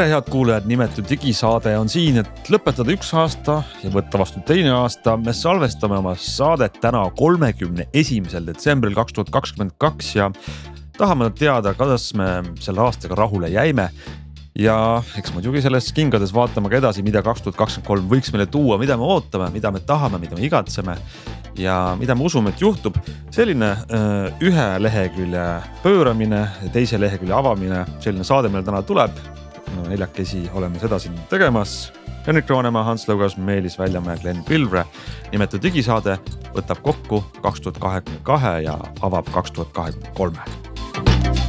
tere, head kuulajad, nimetu digisaade on siin, et lõpetada üks aasta ja võtta vastu teine aasta. me salvestame oma saadet täna, kolmekümne esimesel detsembril kaks tuhat kakskümmend kaks ja tahame teada, kuidas me selle aastaga rahule jäime. ja eks muidugi selles kingades vaatame ka edasi, mida kaks tuhat kakskümmend kolm võiks meile tuua, mida me ootame, mida me tahame, mida me igatseme ja mida me usume, et juhtub. selline öö, ühe lehekülje pööramine, teise lehekülje avamine, selline saade meil täna tuleb neljakesi oleme seda siin tegemas. Henrik Roonemaa, Hans Lõugas, Meelis Väljamäe, Glen Pilvre. nimetu digisaade võtab kokku kaks tuhat kahekümne kahe ja avab kaks tuhat kahekümne kolme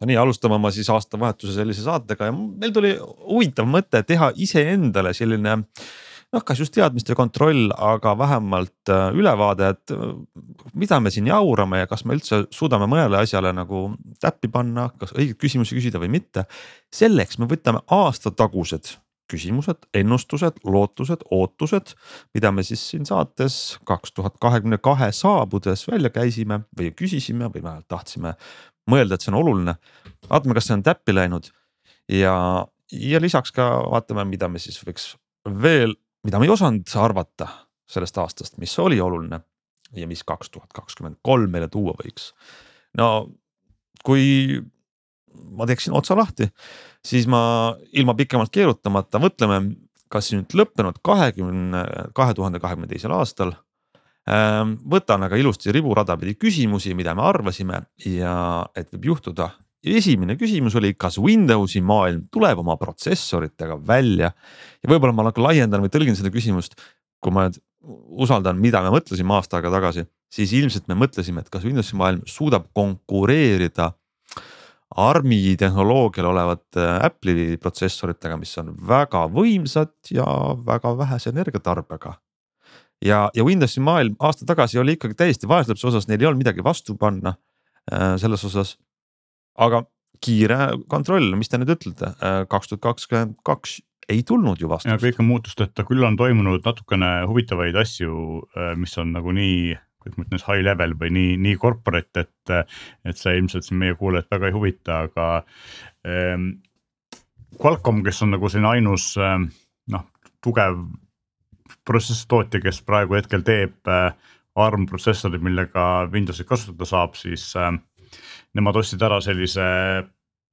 no nii, alustame oma siis aastavahetuse sellise saatega ja meil tuli huvitav mõte teha iseendale selline noh, kas just teadmiste kontroll, aga vähemalt äh, ülevaade, et äh, mida me siin jaurame ja kas me üldse suudame mõnele asjale nagu täppi panna, kas õigeid küsimusi küsida või mitte. selleks me võtame aastatagused küsimused, ennustused, lootused, ootused, mida me siis siin saates kaks tuhat kahekümne kahe saabudes välja käisime või küsisime või vähemalt tahtsime mõelda, et see on oluline. vaatame, kas see on täppi läinud ja, ja lisaks ka vaatame, mida me siis võiks veel, mida me ei osanud arvata sellest aastast, mis oli oluline ja mis kaks tuhat kakskümmend kolm meile tuua võiks. no kui ma teeksin otsa lahti, siis ma ilma pikemalt keerutamata mõtleme, kas nüüd lõppenud kahekümne, kahe tuhande kahekümne teisel aastal võtan aga ilusti riburada pidi küsimusi, mida me arvasime ja et võib juhtuda. esimene küsimus oli, kas Windowsi maailm tuleb oma protsessoritega välja ja võib-olla ma laiendan või tõlgin seda küsimust. kui ma nüüd usaldan, mida me mõtlesime aasta aega tagasi, siis ilmselt me mõtlesime, et kas Windowsi maailm suudab konkureerida ARM-i tehnoloogial olevate Apple'i protsessoritega, mis on väga võimsad ja väga vähese energiatarbega ja, ja Windowsi maailm aasta tagasi oli ikkagi täiesti vaeslapse osas, neil ei olnud midagi vastu panna äh, selles osas. aga kiire kontroll, mis te nüüd ütlete, äh, kaks tuhat kakskümmend kaks ei tulnud ju vastust. kõik on muutusteta, küll on toimunud natukene huvitavaid asju, äh, mis on nagu nii kuidas ma ütlen, high level või nii, nii corporate, et, et see ilmselt siin meie kuulajat väga ei huvita, aga ähm,. Qualcomm, kes on nagu selline ainus ähm, noh, tugev protsessoritootja, kes praegu hetkel teeb äh, ARM protsessorid, millega Windowsi kasutada saab, siis äh, nemad ostsid ära sellise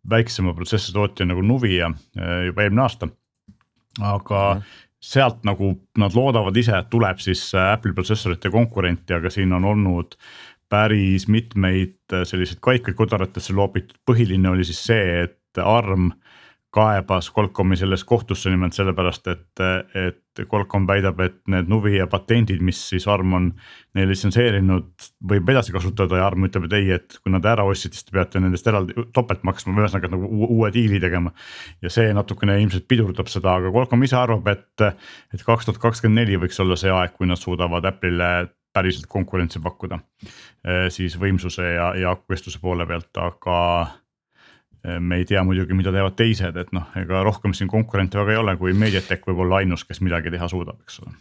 väiksema protsessoritootja nagu Nuvia äh, juba eelmine aasta. aga mm -hmm. sealt nagu nad loodavad ise, et tuleb siis Apple'i protsessorite konkurenti, aga siin on olnud päris mitmeid selliseid kaikaid kodaratesse loobitud, põhiline oli siis see, et ARM kaebas Qualcomm'i selles kohtusse nimelt sellepärast, et, et Qualcomm väidab, et need Nuvia patendid, mis siis Arm on neile litsenseerinud, võib edasi kasutada ja Arm ütleb, et ei, et kui nad ära ostsid, siis te peate nendest eraldi topelt maksma, ühesõnaga nagu uue diili tegema. ja see natukene ilmselt pidurdab seda, aga Qualcomm ise arvab, et, et kaks tuhat kakskümmend neli võiks olla see aeg, kui nad suudavad Apple'ile päriselt konkurentsi pakkuda. siis võimsuse ja, ja akukestuse poole pealt, aga me ei tea muidugi, mida teevad teised, et noh, ega rohkem siin konkurente väga ei ole, kui Mediatek võib olla ainus, kes midagi teha suudab, eks ole.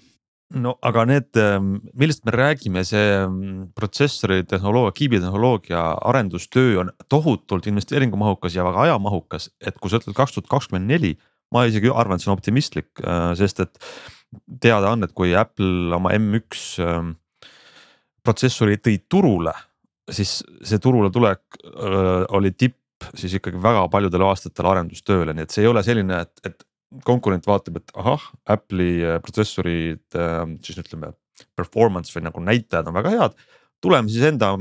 No aga need, ähm, millest me räägime, see ähm, protsessori tehnoloogia, kiibitehnoloogia arendustöö on tohutult investeeringumahukas ja väga ajamahukas, et kui sa ütled kaks tuhat kakskümmend neli, ma isegi arvan, et see on optimistlik, äh, sest et teada on, et kui Apple oma M1 ähm, protsessori tõi turule, siis see turule tulek oli tipp siis ikkagi väga paljudel aastatel arendustööle, nii et see ei ole selline, et, et konkurent vaatab, et ahah, Apple'i äh, protsessorid äh, siis ütleme. Performance või nagu näitajad on väga head, tuleme siis enda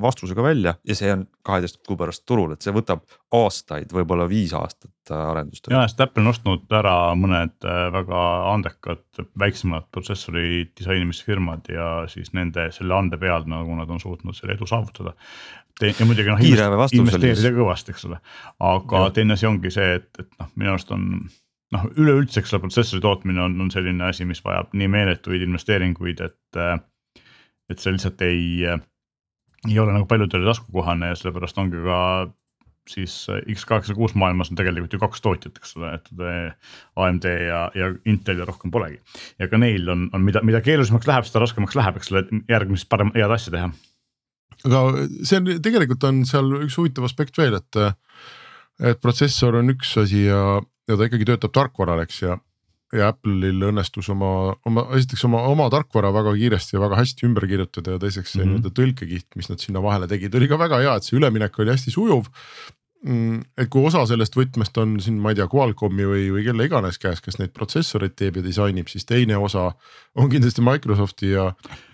vastusega välja ja see on kaheteist kuu pärast turul, et see võtab aastaid, võib-olla viis aastat äh, arendust. ja, sest Apple on ostnud ära mõned äh, väga andekad väiksemad protsessori disainimisfirmad ja siis nende selle ande peal nagu nad on suutnud selle edu saavutada. ja muidugi noh investeerida kõvasti, eks ole, aga ja. teine asi ongi see, et, et noh, minu arust on noh, üleüldse, eks ole, protsessori tootmine on, on selline asi, mis vajab nii meeletuid investeeringuid, et äh, et see lihtsalt ei, ei ole nagu paljudele taskukohane ja sellepärast ongi ka siis X86 maailmas on tegelikult ju kaks tootjat, eks ole, et AMD ja, ja Intel ja rohkem polegi. ja ka neil on, on mida, mida keerulisemaks läheb, seda raskemaks läheb, eks ole, järgmist parem, head asja teha. aga see on tegelikult on seal üks huvitav aspekt veel, et, et protsessor on üks asi ja, ja ta ikkagi töötab tarkvaral, eks ja ja Apple'il õnnestus oma, oma esiteks oma, oma tarkvara väga kiiresti ja väga hästi ümber kirjutada ja teiseks see mm -hmm. nii-öelda tõlkekiht, mis nad sinna vahele tegid, oli ka väga hea, et see üleminek oli hästi sujuv. Mm, et kui osa sellest võtmest on siin, ma ei tea, Qualcomm'i või, või kelle iganes käes, kes neid protsessoreid teeb ja disainib, siis teine osa on kindlasti Microsofti ja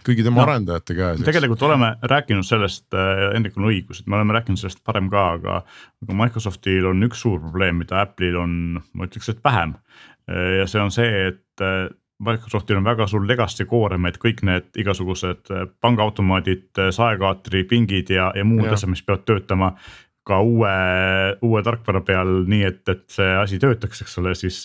kõigi tema no, arendajate käes. tegelikult oleme rääkinud sellest äh,, Hendrikul on õigus, et me oleme rääkinud sellest varem ka, aga, aga Microsoftil on üks suur probleem, mida Apple'il on, ma ütleks, et vähem ja see on see, et äh, Microsoftil on väga suur legacy koorem, et kõik need igasugused äh, pangaautomaadid, äh, saekaatri pingid ja, ja muud asjad, mis peavad töötama ka uue, uue tarkvara peal, nii et, et see asi töötaks, eks ole, siis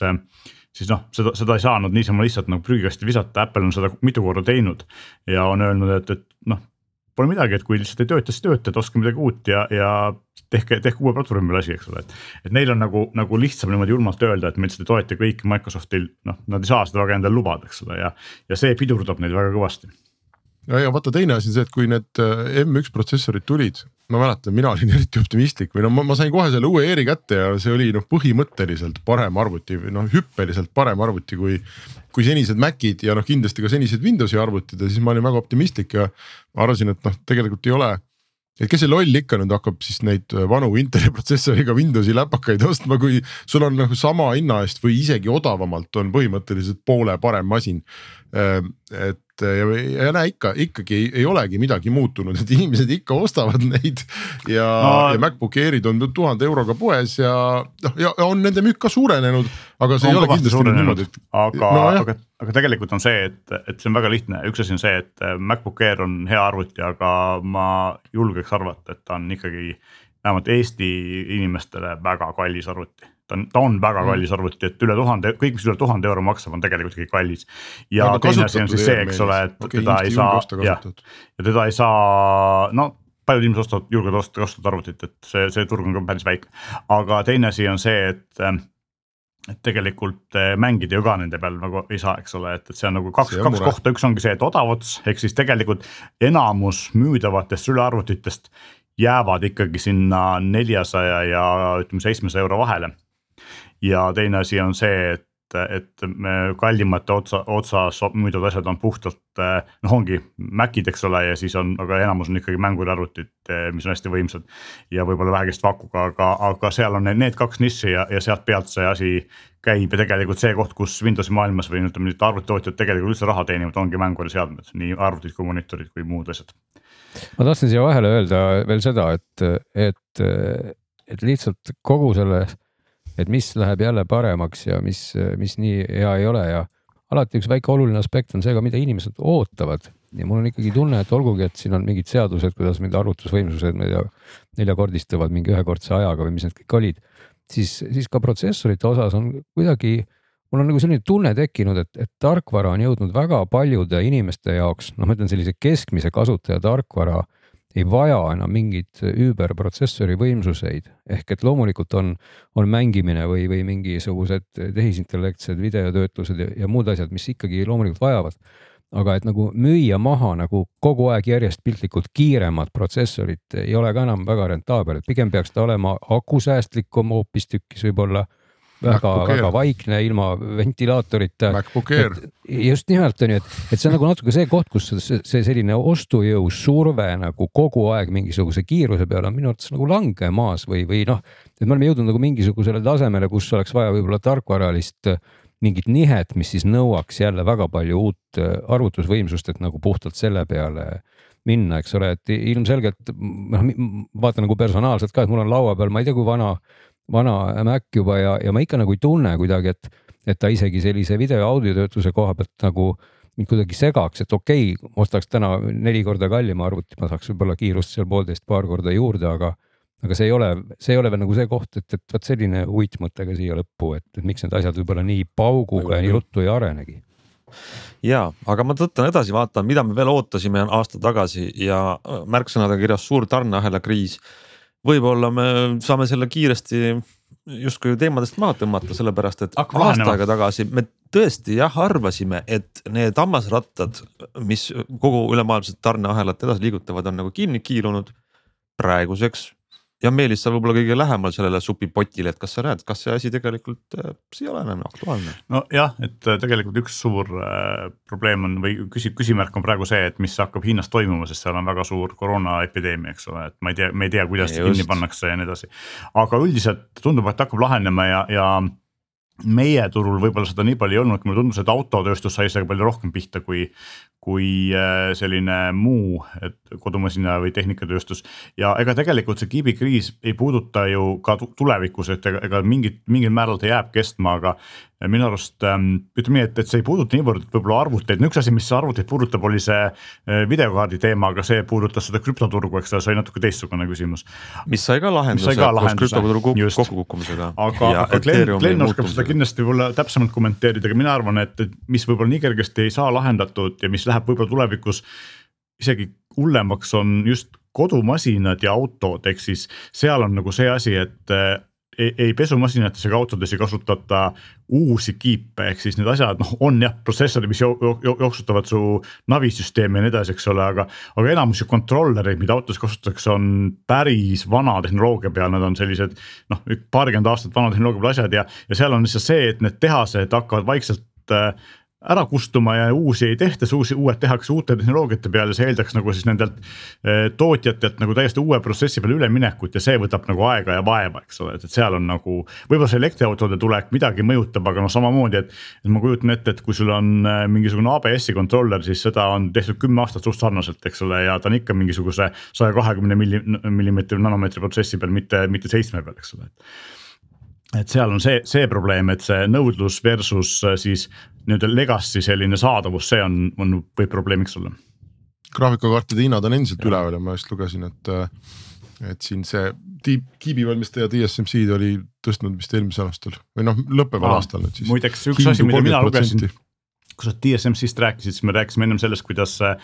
siis noh, seda, seda ei saanud niisama lihtsalt nagu prügikasti visata, Apple on seda mitu korda teinud ja on öelnud, et, et noh, pole midagi, et kui lihtsalt ei tööta, siis tööta, et ostke midagi uut ja, ja tehke, tehke uue platvormi peal asi, eks ole, et. et neil on nagu, nagu lihtsam niimoodi julmalt öelda, et me lihtsalt ei toeta kõiki Microsoftil, noh, nad ei saa seda väga endale lubada, eks ole, ja, ja see pidurdab neid väga kõvasti. ja, ja vaata, teine asi on see, et kui need äh, M1 protsessorid tulid, ma mäletan, mina olin eriti optimistlik või no ma, ma sain kohe selle uue ER-i kätte ja see oli noh, põhimõtteliselt parem arvuti noh, hüppeliselt parem arvuti kui kui senised Macid ja noh, kindlasti ka senised Windowsi arvutid ja siis ma olin väga optimistlik ja arvasin, et noh, tegelikult ei ole et kes see loll ikka nüüd hakkab siis neid vanu Inteli protsessoriga Windowsi läpakaid ostma, kui sul on nagu sama hinna eest või isegi odavamalt on põhimõtteliselt poole parem masin. Ehm, et ja, ja näe ikka ikkagi ei, ei olegi midagi muutunud, et inimesed ikka ostavad neid. Ja no,, ja MacBook Airid on tuhande euroga poes ja noh, ja on nende müük ka suurenenud, aga see ei ole kindlasti niimoodi. aga no,, aga, aga tegelikult on see, et, et see on väga lihtne, üks asi on see, et MacBook Air on hea arvuti, aga ma julgeks arvata, et ta on ikkagi vähemalt Eesti inimestele väga kallis arvuti ta on, ta on väga mm. kallis arvuti, et üle tuhande, kõik, mis üle tuhande euro maksab, on tegelikult ikkagi kallis. ja no, teine asi on siis see, eks ole, et okay, teda ei saa, jah, ja teda ei saa, no paljud inimesed ostavad, julgevad osta, kasutada arvutit, et see, see turg on ka päris väike. aga teine asi on see, et et tegelikult eh, mängida ju ka nende peal nagu ei saa, eks ole, et, et see on nagu kaks, kaks mure. kohta, üks ongi see, et odav ots, ehk siis tegelikult enamus müüdavatest sülearvutitest jäävad ikkagi sinna neljasaja ja ütleme seitsmesaja euro vahele ja teine asi on see, et et kallimate otsa, otsas müüdavad asjad on puhtalt noh, ongi Macid, eks ole, ja siis on, aga enamus on ikkagi mänguarvutid, mis on hästi võimsad. ja võib-olla vähekest vakuga, aga, aga seal on need kaks nišši ja, ja sealt pealt see asi käib ja tegelikult see koht, kus Windowsi maailmas või ütleme nüüd arvutitootjad tegelikult üldse raha teenivad, ongi mänguariseadmed, nii arvutid kui monitorid kui muud asjad. ma tahtsin siia vahele öelda veel seda, et, et, et lihtsalt kogu selle et mis läheb jälle paremaks ja mis, mis nii hea ei ole ja alati üks väike oluline aspekt on see ka, mida inimesed ootavad. Ja mul on ikkagi tunne, et olgugi, et siin on mingid seadused, kuidas mingid arvutusvõimsused, ma ei tea, neljakordistuvad mingi ühekordse ajaga või mis need kõik olid, siis, siis ka protsessorite osas on kuidagi, mul on nagu selline tunne tekkinud, et, et tarkvara on jõudnud väga paljude inimeste jaoks, noh, ma ütlen sellise keskmise kasutaja tarkvara ei vaja enam mingeid üüberprotsessori võimsuseid, ehk et loomulikult on, on mängimine või, või mingisugused tehisintellektsed videotöötlused ja, ja muud asjad, mis ikkagi loomulikult vajavad. aga et nagu müüa maha nagu kogu aeg järjest piltlikult kiiremat protsessorit ei ole ka enam väga rentaabel, et pigem peaks ta olema akusäästlikum hoopistükkis võib-olla väga-väga vaikne ilma ventilaatorita. just nimelt on ju, et, et see on nagu natuke see koht, kus see, see selline ostujõu surve nagu kogu aeg mingisuguse kiiruse peale on minu arvates nagu langemas või, või noh, et me oleme jõudnud nagu mingisugusele tasemele, kus oleks vaja võib-olla tarkvaralist mingit nihet, mis siis nõuaks jälle väga palju uut arvutusvõimsust, et nagu puhtalt selle peale minna, eks ole, et ilmselgelt noh, vaatan nagu personaalselt ka, et mul on laua peal, ma ei tea, kui vana, vana Mac juba ja, ja ma ikka nagu ei tunne kuidagi, et, et ta isegi sellise video ja audiotöötluse koha pealt nagu mind kuidagi segaks, et okei okay,, ostaks täna neli korda kallima arvuti, ma saaks võib-olla kiirust seal poolteist, paar korda juurde, aga aga see ei ole, see ei ole veel nagu see koht, et, et vot selline uitmõte ka siia lõppu, et, et miks need asjad võib-olla nii pauguga ja nii ruttu ei arenegi ja, aga ma tõttan edasi, vaatan, mida me veel ootasime aasta tagasi ja äh, märksõnadega kirjas suur tarneahela kriis. Võib-olla me saame selle kiiresti justkui teemadest maha tõmmata, sellepärast et Hakkab aasta aega tagasi me tõesti jah arvasime, et need hammasrattad, mis kogu ülemaailmset tarneahelat edasi liigutavad, on nagu kinni kiilunud. praeguseks ja Meelis, sa võib-olla kõige lähemal sellele supipotile, et kas sa näed, kas see asi tegelikult äh, ei ole enam aktuaalne? nojah, et äh, tegelikult üks suur äh, probleem on või küsi-, küsimärk on praegu see, et mis hakkab Hiinas toimuma, sest seal on väga suur koroonaepideemia, eks ole, et ma ei tea, me ei tea, kuidas see kinni pannakse ja nii edasi. aga üldiselt tundub, et hakkab lahenema ja, ja meie turul võib-olla seda nii palju ei olnud, mulle tundus, et autotööstus sai sellega palju rohkem pihta kui, kui äh, selline muu kodumasina või tehnikatööstus. ja ega tegelikult see kiibikriis ei puuduta ju ka tulevikus, et ega, ega mingit, mingil määral ta jääb kestma, aga minu arust ähm, ütleme nii, et, et see ei puuduta niivõrd võib-olla arvuteid, no üks asi, mis arvuteid puudutab, oli see äh, videokaardi teema, aga see puudutas seda krüptoturgu, eks ole, see oli natuke teistsugune küsimus. mis sai ka lahenduse koos krüptoturgu kokkukukkumisega. aga, aga Glen, Glen oskab seda kindlasti võib-olla täpsemalt kommenteerida, aga mina arvan, et, et mis võib-olla nii kergesti ei saa lahendatud ja mis läheb võib-olla tulevikus isegi hullemaks, on just kodumasinad ja autod, ehk siis seal on nagu see asi, et ei, ei pesumasinates ega autodes ei kasutata uusi kiipe, ehk siis need asjad noh, on jah, protsessorid, mis jo, jo, jooksutavad su navisüsteemi ja nii edasi, eks ole, aga. aga enamus ju controller'id, mida autos kasutatakse, on päris vana tehnoloogia peal, nad on sellised noh, paarkümmend aastat vana tehnoloogia peal asjad ja, ja seal on lihtsalt see, et need tehased hakkavad vaikselt äh, ära kustuma ja uusi ei tehta, uusi, uued tehakse uute tehnoloogiate peale, see eeldaks nagu siis nendelt eh, tootjatelt nagu täiesti uue protsessi peale üleminekut ja see võtab nagu aega ja vaeva, eks ole, et, seal on nagu. võib-olla see elektriautode tulek midagi mõjutab, aga noh, samamoodi, et, et ma kujutan ette, et kui sul on eh, mingisugune ABS-i controller, siis seda on tehtud kümme aastat suht sarnaselt, eks ole, ja ta on ikka mingisuguse saja kahekümne millimeetri nanomeetri protsessi peal, mitte, mitte seitsme peal, eks ole et seal on see, see probleem, et see nõudlus versus äh, siis nii-öelda legacy selline saadavus, see on, on, võib probleemiks olla. graafikakaartide hinnad on endiselt üleval ja ma just lugesin, et, äh, et siin see tiib, kiibivalmistaja TSMC-d oli tõstnud vist eelmisel aastal või noh, lõppeval aastal nüüd siis. muideks üks asi, mida mina lugesin kui sa TSMC-st rääkisid, siis me rääkisime ennem sellest, kuidas äh,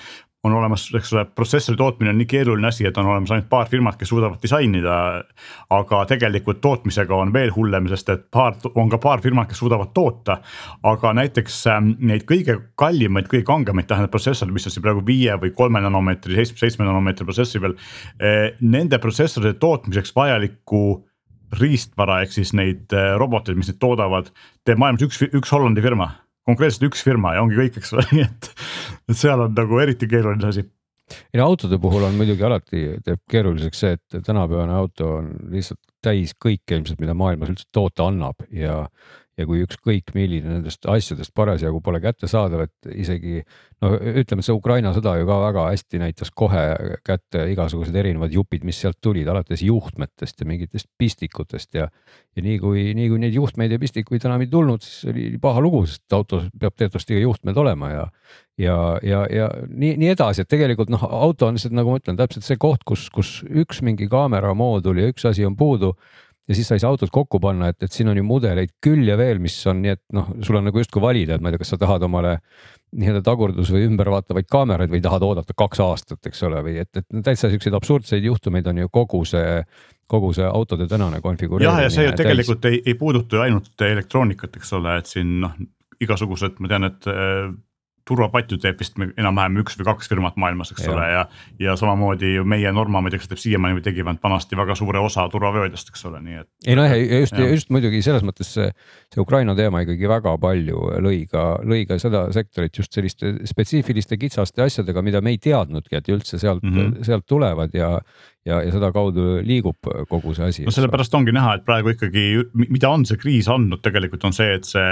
on olemas, eks ole, protsessori tootmine on nii keeruline asi, et on olemas ainult paar firmat, kes suudavad disainida. aga tegelikult tootmisega on veel hullem, sest et paar, on ka paar firmat, kes suudavad toota. aga näiteks ähm, neid kõige kallimaid, kõige kangemaid tähendab protsessoreid, mis on siin praegu viie või kolme nanomeetri, seitsme, seitsme nanomeetri protsessori peal. Äh, nende protsessorite tootmiseks vajalikku riistvara ehk siis neid äh, roboteid, mis neid toodavad, teeb maailmas üks, üks Hollandi firma konkreetselt üks firma ja ongi kõik, eks ole, nii et, et seal on nagu eriti keeruline asi. Ei no autode puhul on muidugi alati teeb keeruliseks see, et tänapäevane auto on lihtsalt täis kõike ilmselt, mida maailmas üldse toota annab ja, ja kui ükskõik milline nendest asjadest parasjagu pole kättesaadav, et isegi no ütleme, see Ukraina sõda ju ka väga hästi näitas kohe kätte igasugused erinevad jupid, mis sealt tulid, alates juhtmetest ja mingitest pistikutest ja. ja nii kui, nii kui neid juhtmeid ja pistikuid enam ei tulnud, siis oli paha lugu, sest autos peab teatavasti juhtmed olema ja. ja, ja, ja nii, nii edasi, et tegelikult noh, auto on lihtsalt nagu ma ütlen, täpselt see koht, kus, kus üks mingi kaamera moodul ja üks asi on puudu ja siis sa ei saa autot kokku panna, et, et siin on ju mudeleid küll ja veel, mis on nii, et noh, sul on nagu justkui valida, et ma ei tea, kas sa tahad omale nii-öelda tagurdus või ümbervaatavaid kaameraid või tahad oodata kaks aastat, eks ole, või et, et täitsa siukseid absurdseid juhtumeid on ju kogu see kogu see autode tänane konfigureerimine. jah, ja see ju tegelikult täis. ei, ei puuduta ju ainult elektroonikat, eks ole, et siin noh, igasugused, ma tean, et turvapatju teeb vist enam-vähem üks või kaks firmat maailmas, eks ja. ole, ja. ja samamoodi ju meie Norma, ta teeb siiamaani või tegi vanasti väga suure osa turvavöödest, eks ole, nii et. ei noh, just, just muidugi selles mõttes see, see Ukraina teema ikkagi väga palju lõi ka, lõi ka seda sektorit just selliste spetsiifiliste kitsaste asjadega, mida me ei teadnudki, et üldse sealt mm, -hmm. sealt tulevad ja ja, ja sedakaudu liigub kogu see asi. no sellepärast ongi näha, et praegu ikkagi, mida on see kriis andnud, tegelikult on see, et see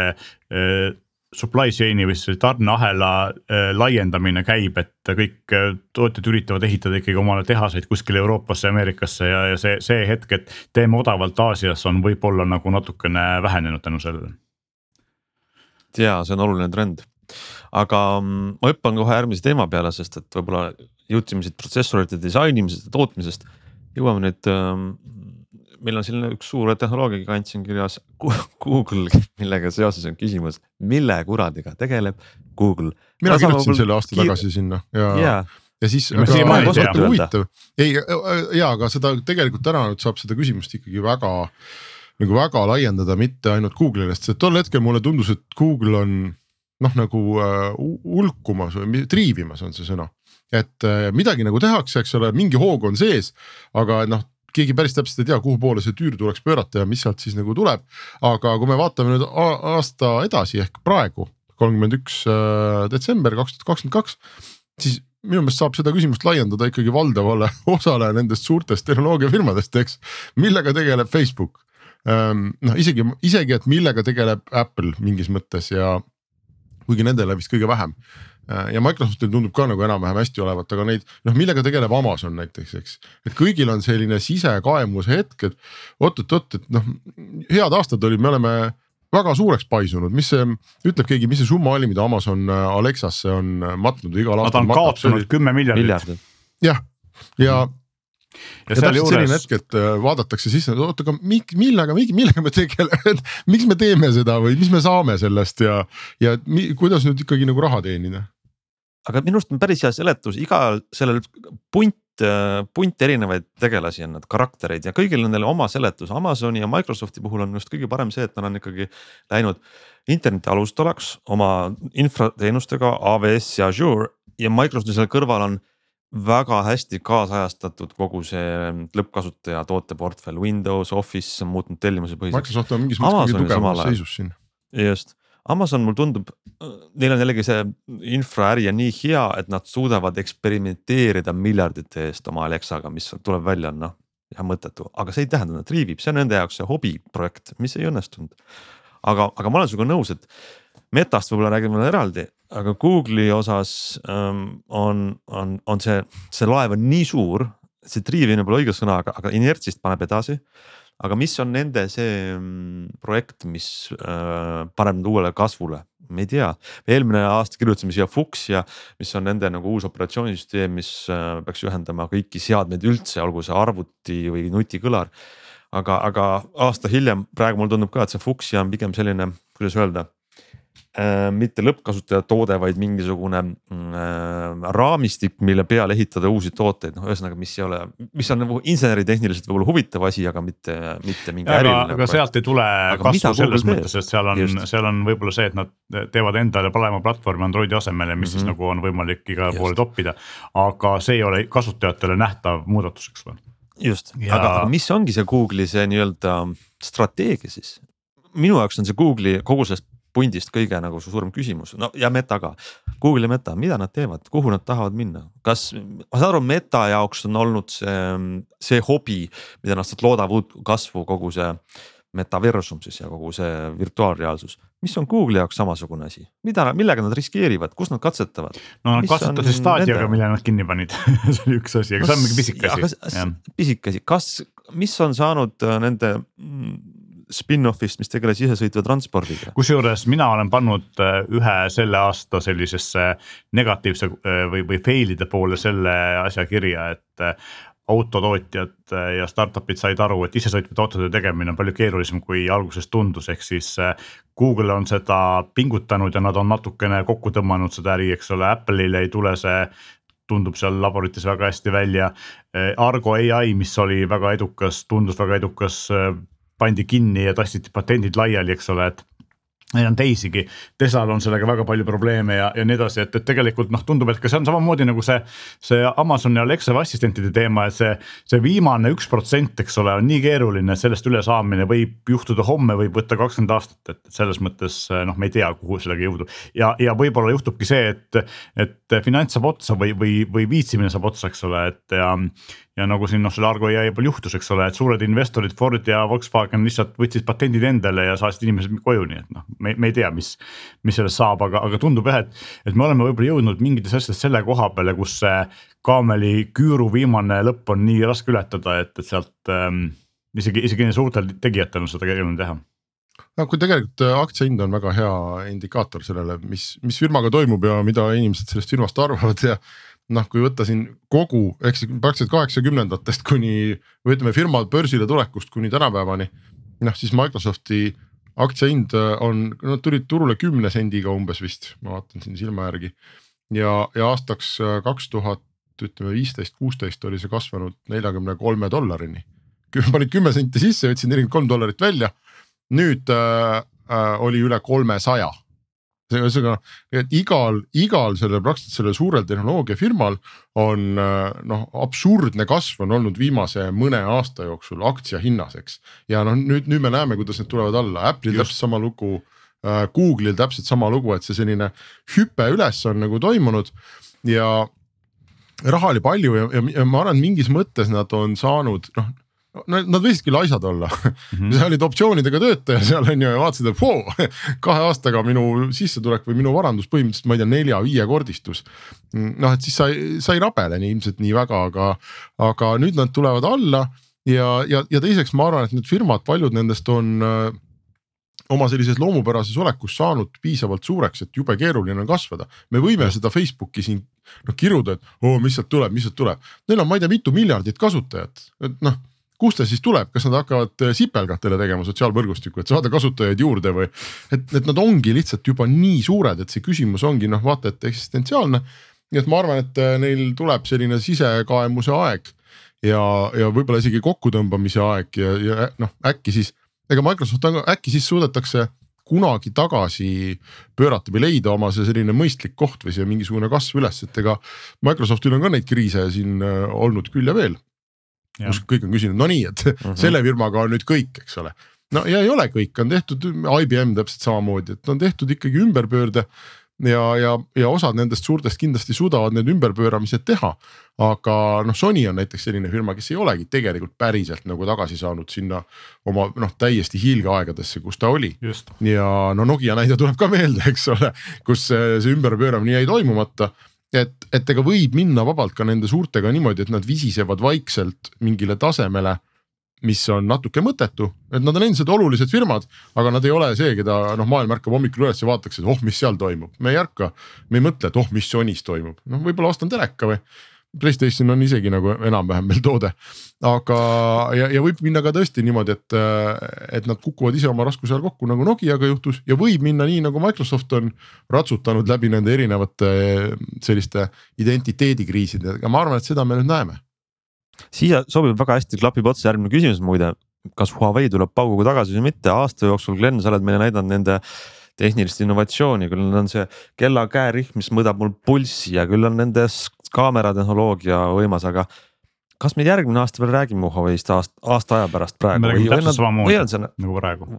supply chain'i või siis tarneahela äh, laiendamine käib, et kõik äh, tootjad üritavad ehitada ikkagi omale tehaseid kuskile Euroopasse, Ameerikasse ja, ja see, see hetk, et teeme odavalt Aasias on võib-olla nagu natukene vähenenud tänu sellele. ja see on oluline trend, aga mm, ma hüppan kohe järgmise teema peale, sest et võib-olla jõudsime siit protsessorite disainimisest ja tootmisest. jõuame nüüd ähm, meil on selline üks suur tehnoloogiagigant siin kirjas Google, millega seoses on küsimus, mille kuradiga tegeleb Google. mina kirjutasin selle aasta kiir... tagasi sinna ja yeah., ja siis. huvitav, ei ja, aga seda tegelikult täna nüüd saab seda küsimust ikkagi väga nagu väga laiendada, mitte ainult Google'ile, sest tol hetkel mulle tundus, et Google on noh, nagu uh, hulkumas või triivimas on see sõna et uh, midagi nagu tehakse, eks ole, mingi hoog on sees, aga noh, keegi päris täpselt ei tea, kuhu poole see tüür tuleks pöörata ja mis sealt siis nagu tuleb. aga kui me vaatame nüüd aasta edasi ehk praegu, kolmkümmend üks äh, detsember kaks tuhat kakskümmend kaks, siis minu meelest saab seda küsimust laiendada ikkagi valdavale osale nendest suurtest tehnoloogiafirmadest, eks. millega tegeleb Facebook, ähm, noh isegi, isegi, et millega tegeleb Apple mingis mõttes ja kuigi nendele vist kõige vähem Äh, ja Microsoftil tundub ka nagu enam-vähem hästi olevat, aga neid noh, millega tegeleb Amazon näiteks, eks. et kõigil on selline sisekaemuse hetk, et oot-oot-oot, et noh, head aastad olid, me oleme väga suureks paisunud, mis see, ütleb keegi, mis see summa oli, mida Amazon äh, Alexasse on äh, matnud igal aastal. Nad on kaotanud kümme miljardit. jah, ja, ja ja, ja täpselt juures... selline hetk, et vaadatakse sisse, et oota, aga millega, millega me tegeleme, et miks me teeme seda või mis me saame sellest ja, ja mi, kuidas nüüd ikkagi nagu raha teenida aga minu arust on päris hea seletus, igal sellel punt, punt erinevaid tegelasi on, need karaktereid ja kõigil on neil oma seletus. Amazoni ja Microsofti puhul on minu arust kõige parem see, et nad on ikkagi läinud interneti alustalaks oma infrateenustega AWS ja Azure ja Microsofti selle kõrval on väga hästi kaasajastatud kogu see lõppkasutaja tooteportfell, Windows, Office on muutnud tellimuse põhiseks. Microsoft on mingis mõttes kõige tugevamas seisus siin. just, Amazon mulle tundub, neil on jällegi see infraäri on nii hea, et nad suudavad eksperimenteerida miljardite eest oma Alexaga, mis tuleb välja, on noh jah mõttetu, aga see ei tähenda, et nad triivib, see on nende jaoks see hobiprojekt, mis ei õnnestunud. aga, aga ma olen sinuga nõus, et Metast võib-olla räägime veel eraldi, aga Google'i osas ähm, on, on, on see, see laev on nii suur, see triivimine pole õige sõna, aga, aga inertsist paneb edasi aga mis on nende see mm, projekt, mis äh, paneb nad uuele kasvule? me ei tea, eelmine aasta kirjutasime siia Fuchsia, mis on nende nagu uus operatsioonisüsteem, mis äh, peaks ühendama kõiki seadmeid üldse, olgu see arvuti või nutikõlar. aga, aga aasta hiljem, praegu mulle tundub ka, et see Fuchsia on pigem selline, kuidas öelda mitte lõppkasutaja toode, vaid mingisugune äh, raamistik, mille peale ehitada uusi tooteid, noh, ühesõnaga, mis ei ole, mis on nagu inseneritehniliselt võib-olla huvitav asi, aga mitte, mitte mingi äriline. aga sealt ei tule aga kasvu selles mõttes, et seal on, seal on võib-olla see, et nad teevad endale parema platvormi Androidi asemele, mis mm -hmm. siis mhm. nagu on võimalik igale poole toppida. aga see ei ole kasutajatele nähtav muudatus, eks ole. just ja..., aga mis ongi see Google'i see nii-öelda strateegia siis? minu jaoks on see Google'i kogu sellest pundist kõige nagu suurem küsimus, no ja Meta ka. Google ja Meta, mida nad teevad, kuhu nad tahavad minna, kas, ma saan aru, Meta jaoks on olnud see, see hobi, mida nad sealt loodavad uut kasvu, kogu see metaversum siis ja kogu see virtuaalreaalsus, mis on Google'i jaoks samasugune asi, mida, millega nad riskeerivad, kus nad katsetavad? no nad katsetasid staadiaga, mille nad kinni panid. See oli üks asi, aga see on mingi pisike asi. pisike asi, kas, mis on saanud äh, nende spin-off'ist, mis tegeles isesõitva transpordiga. kusjuures mina olen pannud äh, ühe selle aasta sellisesse negatiivse äh, või, või fail'ide poole selle asja kirja, et äh, autotootjad ja startup'id said aru, et isesõitvate autode tegemine on palju keerulisem, kui alguses tundus, ehk siis Google on seda pingutanud ja nad on natukene kokku tõmmanud seda äri, eks ole, Apple'ile ei tule see tundub seal laborites väga hästi välja. Argo ai, mis oli väga edukas, tundus väga edukas pandi kinni ja tassiti patendid laiali, eks ole, et Neid on teisigi, Teslal on sellega väga palju probleeme ja, ja nii edasi, et, et tegelikult noh, tundub, et ka see on samamoodi nagu see. see Amazoni Alexa assistentide teema, et see, see viimane üks protsent, eks ole, on nii keeruline, sellest ülesaamine võib juhtuda homme, võib võtta kakskümmend aastat, et selles mõttes noh, me ei tea, kuhu sellega jõudub. ja, ja võib-olla juhtubki see, et, et finants saab otsa või, või, või viitsimine saab otsa, eks ole, et ja ja nagu siin noh, selle Argo ai puhul juhtus, eks ole, et suured investorid Ford ja Volkswagen lihtsalt võtsid patendid endale ja saatsid inimesed koju, nii et noh me, me ei tea, mis, mis sellest saab, aga, aga tundub jah, et, et me oleme võib-olla jõudnud mingites asjades selle koha peale, kus see kaameli küüru viimane lõpp on nii raske ületada, et, et sealt ähm, isegi, isegi suurtel tegijatel on seda keeruline teha no kui tegelikult äh, aktsia hind on väga hea indikaator sellele, mis, mis firmaga toimub ja mida inimesed sellest firmast arvavad ja noh, kui võtta siin kogu siis praktiliselt kaheksakümnendatest kuni või ütleme firma börsile tulekust kuni tänapäevani. noh, siis Microsofti aktsia hind äh, on, nad tulid turule kümne sendiga umbes vist, ma vaatan siin silma järgi. ja, ja aastaks äh, kaks tuhat, ütleme viisteist, kuusteist oli see kasvanud neljakümne kolme dollarini. panid kümme senti sisse, võtsid nelikümmend kolm dollarit välja. nüüd äh, äh, oli üle kolmesaja ühesõnaga, et igal, igal sellel praktiliselt sellel suurel tehnoloogiafirmal on noh, absurdne kasv on olnud viimase mõne aasta jooksul aktsia hinnas, eks. ja noh, nüüd, nüüd me näeme, kuidas need tulevad alla, Apple'il täpselt sama lugu äh,. Google'il täpselt sama lugu, et see selline hüpe üles on nagu toimunud ja raha oli palju ja, ja, ja ma arvan, et mingis mõttes nad on saanud noh no nad võisidki laisad olla mm, -hmm. sa olid optsioonidega töötaja seal on ju ja vaatasid, et voo, kahe aastaga minu sissetulek või minu varandus põhimõtteliselt ma ei tea, nelja-viiekordistus. noh, et siis sa sa ei rabele nii ilmselt nii väga, aga, aga nüüd nad tulevad alla ja, ja, ja teiseks ma arvan, et need firmad, paljud nendest on äh, oma sellises loomupärases olekus saanud piisavalt suureks, et jube keeruline on kasvada. me võime seda Facebooki siin noh kiruda, et oo oh,, mis sealt tuleb, mis sealt tuleb. Neil on, ma ei tea, mitu miljardit kasutajat, et noh kust ta siis tuleb, kas nad hakkavad äh, sipelgatele tegema sotsiaalvõrgustikku, et saada kasutajaid juurde või. et, et nad ongi lihtsalt juba nii suured, et see küsimus ongi noh, vaata et eksistentsiaalne. nii et ma arvan, et äh, neil tuleb selline sisekaemuse aeg ja, ja võib-olla isegi kokkutõmbamise aeg ja, ja noh, äkki siis ega Microsoft on, äkki siis suudetakse kunagi tagasi pöörata või leida oma see selline mõistlik koht või see mingisugune kasv üles, et ega Microsoftil on ka neid kriise siin äh, olnud küll ja veel kus kõik on küsinud, no nii, et mm -hmm. selle firmaga on nüüd kõik, eks ole. no ja ei ole kõik, on tehtud IBM täpselt samamoodi, et on tehtud ikkagi ümberpöörde ja, ja, ja osad nendest suurtest kindlasti suudavad need ümberpööramised teha. aga noh, Sony on näiteks selline firma, kes ei olegi tegelikult päriselt nagu tagasi saanud sinna oma noh, täiesti hiilgeaegadesse, kus ta oli. ja no Nokia näide tuleb ka meelde, eks ole, kus see, ümberpööramine jäi toimumata et, et ega võib minna vabalt ka nende suurtega niimoodi, et nad visisevad vaikselt mingile tasemele mis on natuke mõttetu, et nad on endiselt olulised firmad, aga nad ei ole see, keda noh, maailm ärkab hommikul üles ja vaataks, et oh, mis seal toimub, me ei ärka. me ei mõtle, et oh, mis Sonys toimub, noh, võib-olla ostan teleka või Playstation on isegi nagu enam-vähem veel toode. aga, ja, ja võib minna ka tõesti niimoodi, et, et nad kukuvad ise oma raskuse ajal kokku nagu Nokiaga juhtus ja võib minna nii nagu Microsoft on ratsutanud läbi nende erinevate selliste identiteedikriisidega, ma arvan, et seda me nüüd näeme. siia sobib väga hästi, klapib otsa järgmine küsimus muide, kas Huawei tuleb pauguga tagasi või mitte, aasta jooksul Glen, sa oled meile näidanud nende tehnilist innovatsiooni, küll on see kella käerihm, mis mõõdab mul pulssi ja küll on nendes kaameratehnoloogia võimas, aga kas me järgmine aasta veel räägime Huawei'st aasta, aasta aja pärast praegu? me räägime täpselt samamoodi nagu praegu.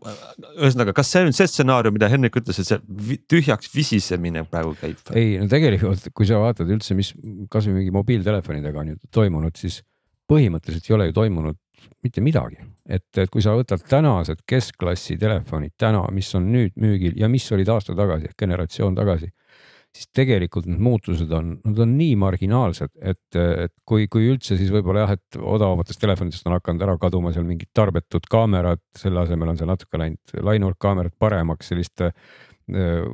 ühesõnaga, kas see on see stsenaarium, mida Henrik ütles, et see tühjaks visisemine praegu käib? ei no tegelikult, kui sa vaatad üldse, mis kasvõi mingi mobiiltelefonidega on ju toimunud, siis põhimõtteliselt ei ole ju toimunud mitte midagi. et, et kui sa võtad tänased keskklassi telefonid täna, mis on nüüd müügil ja mis olid aasta tagasi generatsioon tagasi siis tegelikult need muutused on, nad on nii marginaalsed, et, et kui, kui üldse, siis võib-olla jah, et odavamatest telefonidest on hakanud ära kaduma seal mingid tarbetud kaamerad, selle asemel on seal natuke läinud lainurkkaamerad paremaks, selliste äh,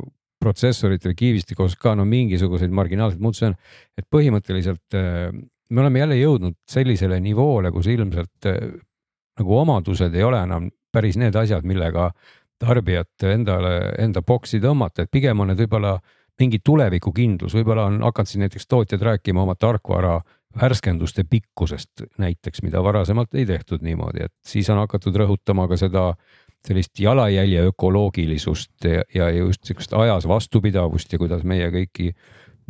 protsessorite või kiivistikku osas ka no mingisuguseid marginaalseid muutusi on. et põhimõtteliselt äh, me oleme jälle jõudnud sellisele nivoole, kus ilmselt äh, nagu omadused ei ole enam päris need asjad, millega tarbijat endale, enda boksi tõmmata, et pigem on need võib-olla mingi tulevikukindlus, võib-olla on hakanud siin näiteks tootjad rääkima oma tarkvara värskenduste pikkusest näiteks, mida varasemalt ei tehtud niimoodi, et siis on hakatud rõhutama ka seda sellist jalajälje ökoloogilisust ja, ja just sihukest ajas vastupidavust ja kuidas meie kõiki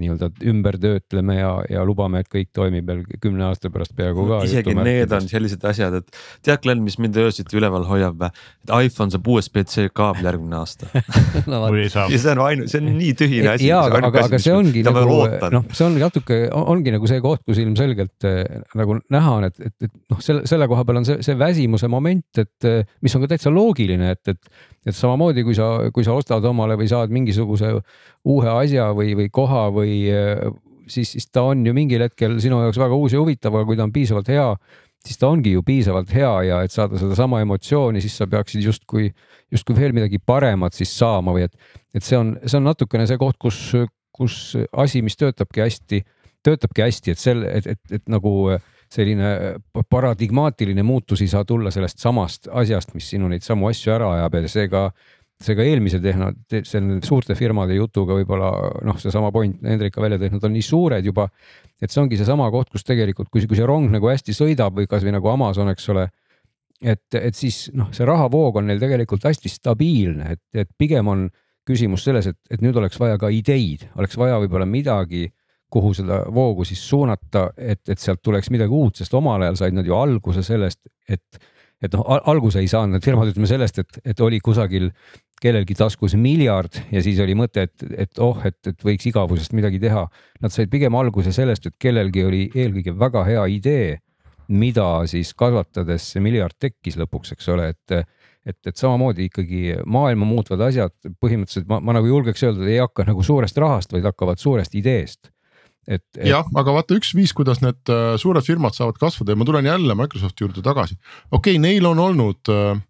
nii-öelda ümber töötleme ja, ja lubame, et kõik toimib veel kümne aasta pärast peaaegu ka. isegi need on sellised asjad, et tead, Glen, mis mind öösiti üleval hoiab või? et iPhone saab USB-C kaabel järgmine aasta no, ja see on ainu-, see on nii tühine asi. jaa, aga, aga, aga see ongi nagu noh, see on natuke, ongi nagu see koht, kus ilmselgelt eh, nagu näha on, et, et, et noh, selle, selle koha peal on see, see väsimuse moment, et mis on ka täitsa loogiline, et, et et samamoodi, kui sa, kui sa ostad omale või saad mingisuguse uue asja või, või koha või siis, siis ta on ju mingil hetkel sinu jaoks väga uus ja huvitav, aga kui ta on piisavalt hea, siis ta ongi ju piisavalt hea ja et saada sedasama emotsiooni, siis sa peaksid justkui, justkui veel midagi paremat siis saama või et, et see on, see on natukene see koht, kus, kus asi, mis töötabki hästi, töötabki hästi, et selle, et, et, et nagu selline paradigmaatiline muutus ei saa tulla sellest samast asjast, mis sinu neid samu asju ära ajab ja seega seega eelmise tehno, selle suurte firmade jutuga võib-olla noh, seesama point Hendrik ka välja tõi, nad on nii suured juba. et see ongi seesama koht, kus tegelikult, kui, kui see rong nagu hästi sõidab või kasvõi nagu Amazon, eks ole. et, et siis noh, see rahavoog on neil tegelikult hästi stabiilne, et, et pigem on küsimus selles, et, et nüüd oleks vaja ka ideid, oleks vaja võib-olla midagi kuhu seda voogu siis suunata, et, et sealt tuleks midagi uut, sest omal ajal said nad ju alguse sellest, et, et noh, alguse ei saanud need firmad, ütleme sellest, et, et oli kusagil kellelgi taskus miljard ja siis oli mõte, et, et oh, et, et võiks igavusest midagi teha. Nad said pigem alguse sellest, et kellelgi oli eelkõige väga hea idee, mida siis kasvatades see miljard tekkis lõpuks, eks ole, et et, et samamoodi ikkagi maailma muutvad asjad põhimõtteliselt ma, ma nagu julgeks öelda, ei hakka nagu suurest rahast, vaid hakkavad suurest ideest et, et.... jah, aga vaata üks viis, kuidas need äh, suured firmad saavad kasvada ja ma tulen jälle Microsofti juurde tagasi. okei okay,, neil on olnud äh,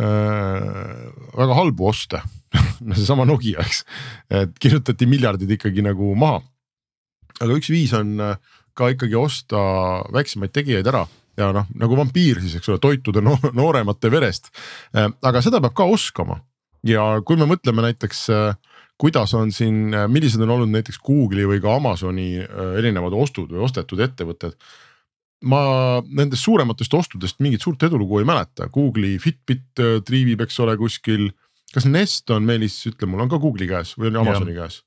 äh, väga halbu oste no seesama Nokia, eks, et kirjutati miljardid ikkagi nagu maha. aga üks viis on äh, ka ikkagi osta väiksemaid tegijaid ära ja noh, nagu vampiir siis, eks ole, toituda no nooremate verest. Aga seda peab ka oskama ja kui me mõtleme näiteks äh, kuidas on siin, millised on olnud näiteks Google'i või ka Amazoni äh, erinevad ostud või ostetud ettevõtted? ma nendest suurematest ostudest mingit suurt edulugu ei mäleta, Google'i Fitbit äh, triivib, eks ole, kuskil. kas Nest on, Meelis, ütle mulle, on ka Google'i käes või on Amazoni ja. käes?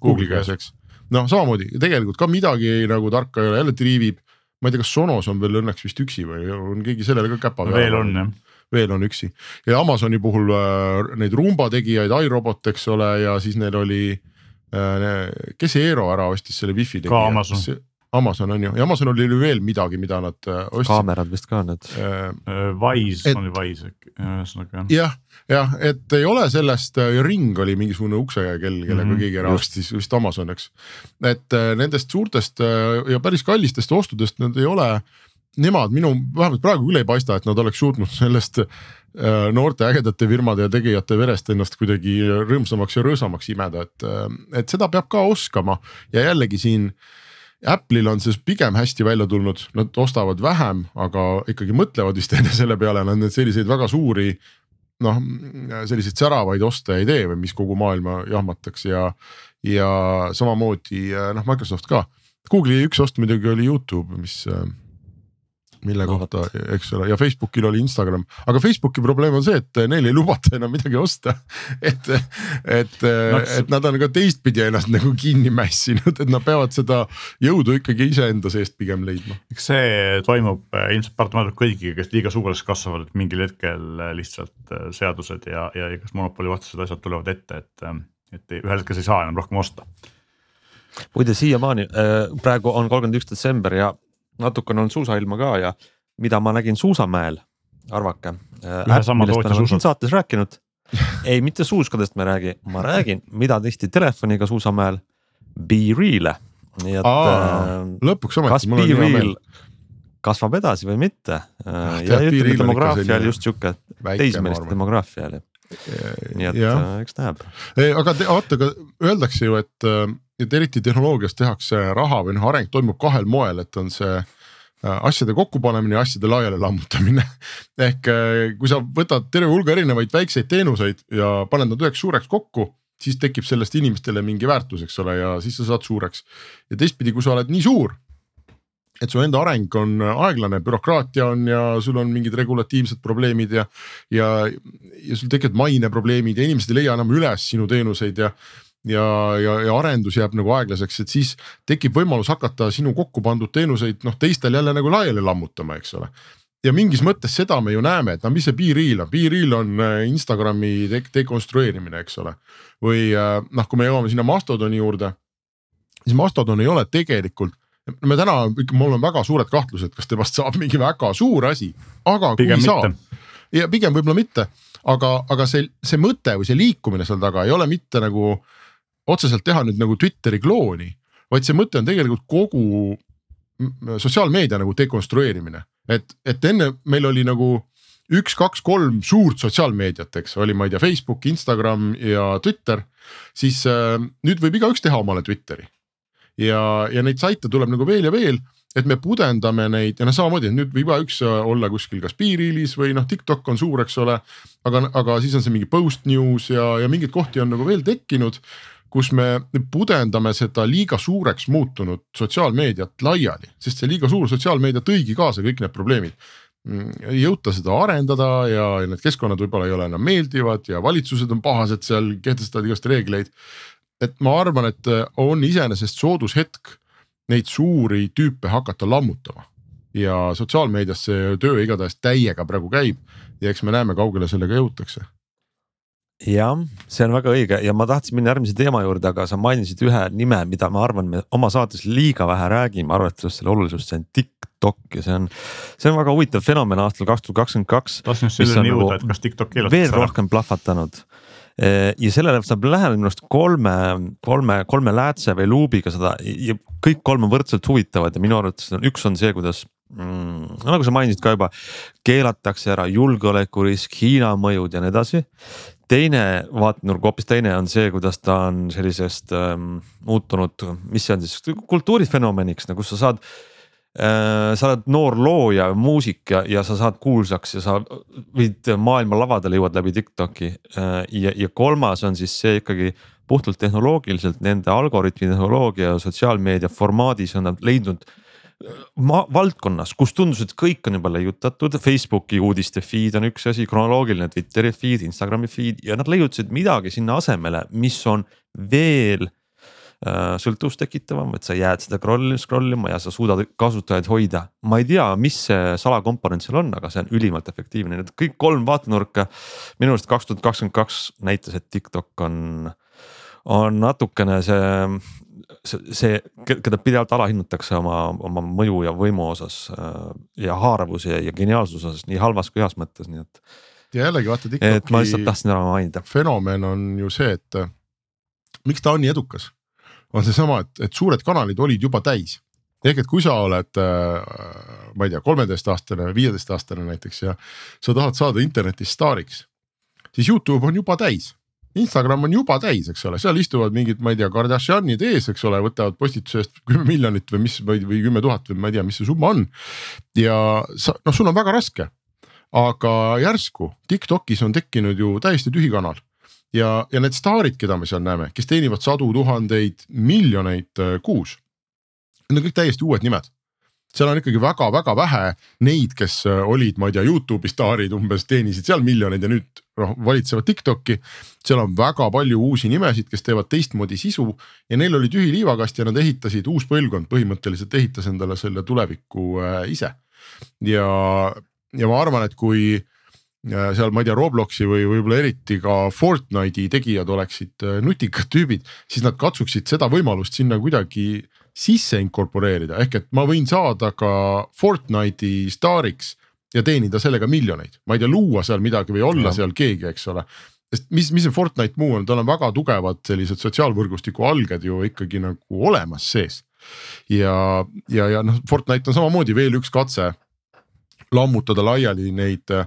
Google'i käes, eks. noh, samamoodi tegelikult ka midagi nagu tarka ei ole, jälle triivib. ma ei tea, kas Sonos on veel õnneks vist üksi või on keegi sellele ka käpa peal no,? veel on jah veel on üksi ja Amazoni puhul äh, neid rumba tegijaid, iRobot, eks ole, ja siis neil oli äh,. kes see Eero ära ostis selle wifi tegija? ka Amazon. Amazon on ju ja Amazon oli veel midagi, mida nad äh, ostsid. kaamerad vist ka need äh,. Wise oli Wise äkki, ühesõnaga jah. jah, et ei ole sellest, Ring oli mingisugune uksekell, kellega mm -hmm, keegi ära ostis, vist Amazon, eks. et nendest suurtest ja päris kallistest ostudest nad ei ole nemad minu, vähemalt praegu küll ei paista, et nad oleks suutnud sellest äh, noorte ägedate firmade ja tegijate verest ennast kuidagi rõõmsamaks ja rõõsamaks imeda, et, äh, et seda peab ka oskama ja jällegi siin. Apple'il on see pigem hästi välja tulnud, nad ostavad vähem, aga ikkagi mõtlevad vist enne selle peale, nad need selliseid väga suuri noh, selliseid säravaid oste ei tee või mis kogu maailma jahmataks ja, ja samamoodi noh, Microsoft ka. Google'i üks ost muidugi oli Youtube, mis mille no, kohta, eks ole, ja Facebookil oli Instagram, aga Facebooki probleem on see, et neil ei lubata enam midagi osta. et, et no,, et nad on ka teistpidi ennast nagu kinni mässinud, et nad peavad seda jõudu ikkagi iseenda seest pigem leidma. eks see toimub äh, ilmselt paratamatult kõigiga, kes liiga suureks kasvavad, et mingil hetkel äh, lihtsalt äh, seadused ja, ja igas monopoli vastased asjad tulevad ette, et, et ühel hetkel sa ei saa enam rohkem osta muide siiamaani praegu on kolmkümmend üks detsember ja natukene on suusailma ka ja mida ma nägin suusamäel, arvake. siin saates rääkinud. ei, mitte suuskadest ma ei räägi, ma räägin, mida tehti telefoniga suusamäel. Be Real'e, nii et. Äh, lõpuks ometi. kas Be Real kasvab edasi või mitte ah, ja ütleme demograafia oli just sihuke teismeliste demograafia oli. nii et ja. Äh, eks näeb. aga vaata, aga öeldakse ju, et äh, et eriti tehnoloogias tehakse raha või noh, areng toimub kahel moel, et on see äh, asjade kokkupanemine ja asjade laiali lammutamine. ehk äh, kui sa võtad terve hulga erinevaid väikseid teenuseid ja paned nad üheks suureks kokku, siis tekib sellest inimestele mingi väärtus, eks ole, ja siis sa saad suureks. ja teistpidi, kui sa oled nii suur, et su enda areng on aeglane, bürokraatia on ja sul on mingid regulatiivsed probleemid ja, ja, ja sul tekivad maineprobleemid ja inimesed ei leia enam üles sinu teenuseid ja ja, ja, ja arendus jääb nagu aeglaseks, et siis tekib võimalus hakata sinu kokku pandud teenuseid noh, teistel jälle nagu laiali lammutama, eks ole ja mingis mõttes seda me ju näeme, et no mis see B-Reel on, B-Reel on äh, Instagrami de dekonstrueerimine, eks ole. või äh, noh, kui me jõuame sinna Mastodoni juurde, siis Mastodon ei ole tegelikult me täna mul on väga suured kahtlused, kas temast saab mingi väga suur asi, aga Pigem kui saab mitte. ja pigem võib-olla mitte, aga, aga see, see mõte või see liikumine seal taga ei ole mitte nagu otseselt teha nüüd nagu Twitteri klooni, vaid see mõte on tegelikult kogu sotsiaalmeedia nagu dekonstrueerimine, et, et enne meil oli nagu üks, kaks, kolm suurt sotsiaalmeediat, eks oli, ma ei tea, Facebook, Instagram ja Twitter. siis äh, nüüd võib igaüks teha omale Twitteri ja, ja neid saite tuleb nagu veel ja veel et me pudendame neid ja noh, samamoodi, nüüd võib igaüks olla kuskil kas Piiriilis või noh, TikTok on suur, eks ole. aga, aga siis on see mingi post news ja, ja mingeid kohti on nagu veel tekkinud, kus me pudendame seda liiga suureks muutunud sotsiaalmeediat laiali, sest see liiga suur sotsiaalmeedia tõigi kaasa kõik need probleemid ei jõuta seda arendada ja, need keskkonnad võib-olla ei ole enam meeldivad ja valitsused on pahased seal, kehtestavad igast reegleid. et ma arvan, et on iseenesest soodus hetk neid suuri tüüpe hakata lammutama. ja sotsiaalmeedias see töö igatahes täiega praegu käib ja eks me näeme, kaugele sellega jõutakse jah, see on väga õige ja ma tahtsin minna järgmise teema juurde, aga sa mainisid ühe nime, mida ma arvan, me oma saates liiga vähe räägime, arvestades selle olulisust, see on TikTok ja see on. see on väga huvitav fenomen aastal kaks tuhat kakskümmend kaks. tahtsin just selleni jõuda, et kas TikTok keelatakse veel rohkem plahvatanud ja sellele saab läheneda minu arust kolme, kolme, kolme läätse või luubiga seda ja kõik kolm on võrdselt huvitavad ja minu arvates on, üks on see, kuidas mm, nagu sa mainisid ka juba, keelatakse ära julgeolekurisk, Hiina mõjud ja nii edasi teine vaatenurk, hoopis teine on see, kuidas ta on sellisest ähm, muutunud, mis see on siis kultuurifenomeniks, nagu sa saad äh,. sa oled noor looja, muusik ja, ja sa saad kuulsaks ja sa võid maailma lavadele jõuad läbi Tiktoki äh,. ja, ja kolmas on siis see ikkagi puhtalt tehnoloogiliselt nende algoritmi tehnoloogia ja sotsiaalmeedia formaadis on nad leidnud ma valdkonnas, kus tundus, et kõik on juba leiutatud, Facebooki uudiste feed on üks asi, kronoloogiline Twitteri feed, Instagrami feed ja nad leiutasid midagi sinna asemele, mis on veel äh, sõltuvust tekitavam, et sa jääd seda scroll, scroll ima ja sa suudad kasutajaid hoida. ma ei tea, mis see salakomponent seal on, aga see on ülimalt efektiivne, need kõik kolm vaatenurka. minu arust kaks tuhat kakskümmend kaks näitas, et TikTok on, on natukene see see, keda pidevalt alahinnatakse oma, oma mõju ja võimu osas äh, ja haaravuse ja, ja geniaalsuse osas nii halvas kui heas mõttes, nii et. ja jällegi vaata TikToki. et ma lihtsalt tahtsin ära mainida. fenomen on ju see, et äh, miks ta on nii edukas, on seesama, et, et suured kanalid olid juba täis ehk et kui sa oled äh,, ma ei tea, kolmeteistaastane, viieteistaastane näiteks ja sa tahad saada internetis staariks, siis Youtube on juba täis Instagram on juba täis, eks ole, seal istuvad mingid, ma ei tea, Kardashianid ees, eks ole, võtavad postituse eest kümme miljonit või mis või, või kümme tuhat või ma ei tea, mis see summa on. ja sa, noh, sul on väga raske. aga järsku Tiktokis on tekkinud ju täiesti tühi kanal ja, ja need staarid, keda me seal näeme, kes teenivad sadu tuhandeid, miljoneid äh, kuus. Need on kõik täiesti uued nimed seal on ikkagi väga-väga vähe neid, kes äh, olid, ma ei tea, Youtube'i staarid umbes teenisid seal miljoneid ja nüüd noh valitsevad Tiktoki. seal on väga palju uusi nimesid, kes teevad teistmoodi sisu ja neil oli tühi liivakast ja nad ehitasid, uus põlvkond põhimõtteliselt ehitas endale selle tuleviku äh, ise. ja, ja ma arvan, et kui äh, seal, ma ei tea, Robloksi või võib-olla eriti ka Fortnite'i tegijad oleksid nutikad tüübid, siis nad katsuksid seda võimalust sinna kuidagi sisse inkorporeerida, ehk et ma võin saada ka Fortnite'i staariks ja teenida sellega miljoneid, ma ei tea, luua seal midagi või olla no. seal keegi, eks ole. sest mis, mis see Fortnite muu on, tal on väga tugevad sellised sotsiaalvõrgustiku alged ju ikkagi nagu olemas sees. ja, ja, ja noh, Fortnite on samamoodi veel üks katse lammutada laiali neid äh,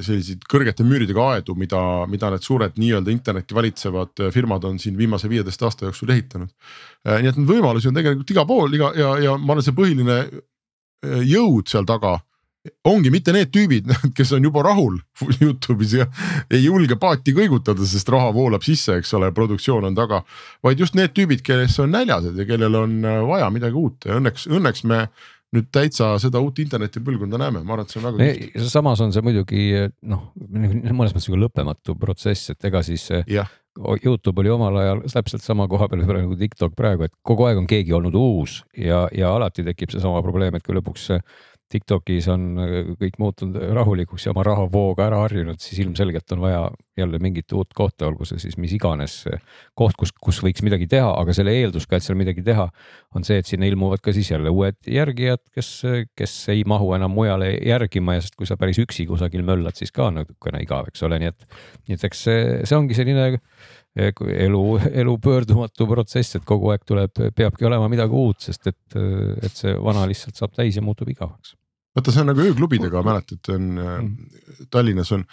selliseid kõrgete müüridega aedu, mida, mida need suured nii-öelda internetti valitsevad firmad on siin viimase viieteist aasta jooksul ehitanud äh,. nii et neid võimalusi on tegelikult igal pool iga ja, ja ma arvan, see põhiline äh, jõud seal taga ongi mitte need tüübid, kes on juba rahul Youtube'is ja ei julge paati kõigutada, sest raha voolab sisse, eks ole, produktsioon on taga. vaid just need tüübid, kes on näljased ja kellel on äh, vaja midagi uut ja õnneks, õnneks me nüüd täitsa seda uut internetipõlvkonda näeme, ma arvan, et see on väga kihvt. samas on see muidugi noh, mõnes mõttes nagu lõppematu protsess, et ega siis ja. Youtube oli omal ajal täpselt sama koha peal nagu TikTok praegu, et kogu aeg on keegi olnud uus ja, ja alati tekib seesama probleem, et kui lõpuks Tiktokis on äh, kõik muutunud rahulikuks ja oma rahavooga ära harjunud, siis ilmselgelt on vaja jälle mingit uut kohta, olgu see siis mis iganes koht, kus, kus võiks midagi teha, aga selle eeldus ka, et seal midagi teha, on see, et sinna ilmuvad ka siis jälle uued järgijad, kes, kes ei mahu enam mujale järgima ja sest kui sa päris üksi kusagil möllad, siis ka natukene igav, eks ole, nii et, nii et eks see, see ongi selline elu, elu pöördumatu protsess, et kogu aeg tuleb, peabki olema midagi uut, sest et, et see vana lihtsalt saab täis ja muutub igavaks. Vaata, see on nagu ööklubidega, mäletad, on mm. Tallinnas on,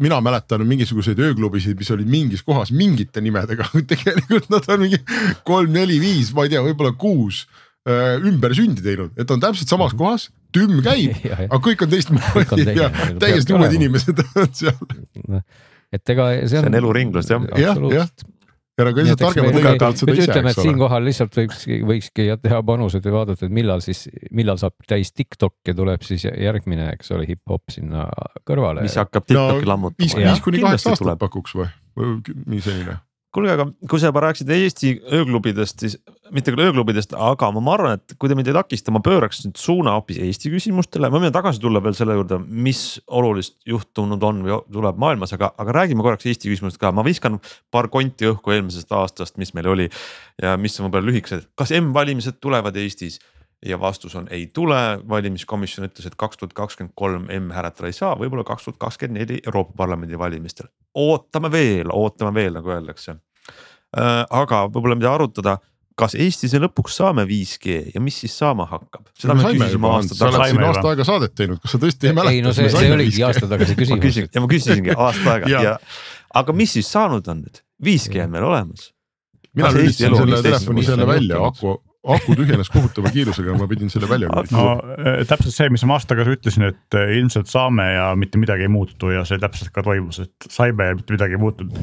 mina mäletan mingisuguseid ööklubisid, mis olid mingis kohas mingite nimedega tegelikult nad on mingi kolm-neli-viis, ma ei tea, võib-olla kuus äh, ümber sündi teinud, et on täpselt samas mhm. kohas, tümm käib, aga kõik on teistmoodi ja täiesti uued inimesed on seal et ega see on. see on eluringlus jah. jah, jah ja nagu lihtsalt targemad lõigavad seda ise, eks ole. siinkohal lihtsalt võiks, võikski teha panused ja vaadata, et millal siis, millal saab täis TikTok ja tuleb siis järgmine, eks ole, hip-hop sinna kõrvale. mis hakkab TikTok'i no, lammutama. viis kuni kaheksa aastat pakuks või, või mingi selline kuulge, aga kui sa juba rääkisid Eesti ööklubidest, siis mitte küll ööklubidest, aga ma, arvan, et kui te mind ei takista, ma pööraks nüüd suuna hoopis Eesti küsimustele, ma võin tagasi tulla veel selle juurde, mis olulist juhtunud on või tuleb maailmas, aga, aga räägime korraks Eesti küsimustest ka, ma viskan paar konti õhku eelmisest aastast, mis meil oli. ja mis on võib-olla lühikesed, kas M-valimised tulevad Eestis ja vastus on ei tule, valimiskomisjon ütles, et kaks tuhat kakskümmend kolm M hääletada ei saa, võib-olla kaks tuhat kakskümmend neli Euroopa Parlamendi valimistel. ootame veel, ootame veel, nagu öeldakse äh,. aga võib-olla mida arutada, kas Eestis lõpuks saame 5G ja mis siis saama hakkab? seda me küsisime aasta tagasi. sa oled siin aasta aega saadet teinud, kas sa tõesti ei mäleta? ei no see, see oligi aasta tagasi küsimus. ja ma küsisingi aasta aega ja, ja aga mis siis saanud on nüüd, 5G on meil olemas. mina lülitasin selle telefoni selle välja, aku aku tühjenes kohutava kiirusega, ma pidin selle välja lülitama. no äh, täpselt see, mis ma aasta tagasi ütlesin, et äh, ilmselt saame ja mitte midagi ei muutu ja see täpselt ka toimus, et saime ja mitte midagi ei muutunud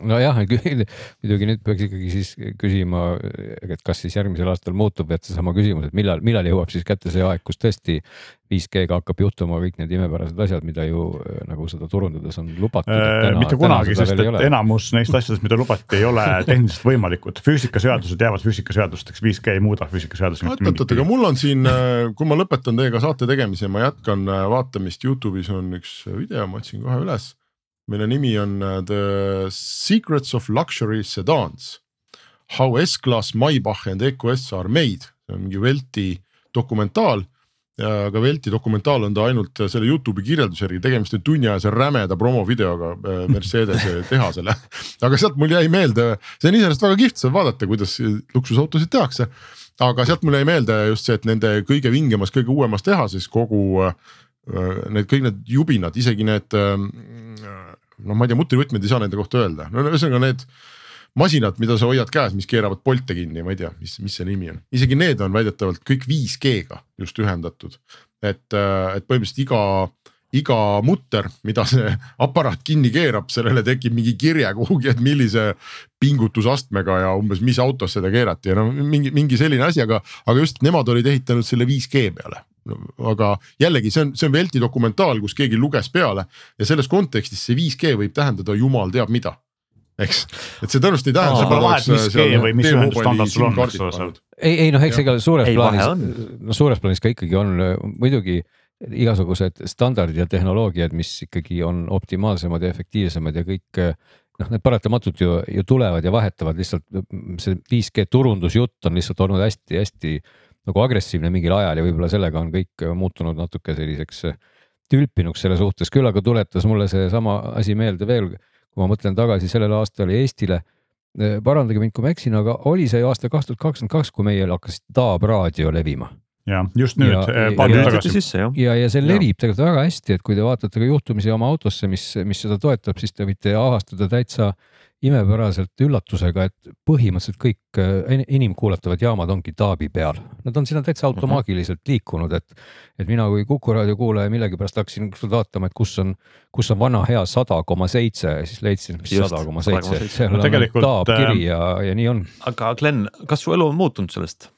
nojah, muidugi nüüd peaks ikkagi siis küsima, et kas siis järgmisel aastal muutub, et seesama küsimus, et millal, millal jõuab siis kätte see aeg, kus tõesti 5G-ga hakkab juhtuma kõik need imepärased asjad, mida ju nagu seda turundades on lubatud äh,. mitte kunagi, sest et enamus neist asjadest, mida lubati, ei ole tehniliselt võimalikud, füüsikaseadused jäävad füüsikaseadusteks, 5G ei muuda füüsikaseadusi. oot, oot, oot, aga mul on siin, äh, kui ma lõpetan teiega saate tegemise, ma jätkan äh, vaatamist, Youtube'is on üks video, ma otsin kohe üles mille nimi on uh, The Secrets of Luxury Sedans. How S-Class, Maybach and EQS are made, see on mingi Velti dokumentaal. aga Velti dokumentaal on ta ainult selle Youtube'i kirjelduse järgi, tegemist on tunniajase rämeda promovideoga äh, Mercedese tehasele. aga sealt mul jäi meelde, see on iseenesest väga kihvt seal vaadata, kuidas luksusautosid tehakse. aga sealt mul jäi meelde just see, et nende kõige vingemas, kõige uuemas tehases kogu äh, need kõik need jubinad, isegi need noh, ma ei tea, mutrivõtmed ei saa nende kohta öelda, no ühesõnaga need masinad, mida sa hoiad käes, mis keeravad Bolte kinni, ma ei tea, mis, mis see nimi on, isegi need on väidetavalt kõik 5G-ga just ühendatud. et, äh, et põhimõtteliselt iga, iga mutter, mida see aparaat kinni keerab, sellele tekib mingi kirje kuhugi, et millise pingutusastmega ja umbes, mis autos seda keerati ja no mingi, mingi selline asi, aga, aga just nemad olid ehitanud selle 5G peale aga jällegi see on, see on Velti dokumentaal, kus keegi luges peale ja selles kontekstis see 5G võib tähendada jumal teab mida eks, et see tõenäoliselt ei tähenda. pole vahet, mis G või mis ühendusstandard sul on, eks ole seal. ei, ei noh, eks ega suures ei, plaanis, no suures plaanis ka ikkagi on muidugi igasugused standardid ja tehnoloogiad, mis ikkagi on optimaalsemad ja efektiivsemad ja kõik noh, need paratamatult ju, ju tulevad ja vahetavad lihtsalt see 5G turundusjutt on lihtsalt olnud hästi-hästi nagu agressiivne mingil ajal ja võib-olla sellega on kõik muutunud natuke selliseks äh, tülpinuks selle suhtes, küll aga tuletas mulle seesama asi meelde veel, kui ma mõtlen tagasi sellele aastale Eestile. Äh, parandage mind, kui ma eksin, aga oli see aasta kaks tuhat kakskümmend kaks, kui meil hakkas Taab raadio levima ja just nüüd ja, palju tagasi. ja, ja, ja see levib tegelikult väga hästi, et kui te vaatate ka juhtumisi oma autosse, mis, mis seda toetab, siis te võite avastada täitsa äh, imepäraselt üllatusega, et põhimõtteliselt kõik äh, inimkuulatavad jaamad ongi taabi peal. Nad on sinna täitsa mhm. automaagiliselt liikunud, et, et mina kui Kuku raadio kuulaja millegipärast hakkasin vaatama, et kus on, kus on vana hea sada koma seitse ja siis leidsin, mis sada koma seitse, et seal on taab kiri ja, ja nii on. aga Glen, kas su elu on muutunud sellest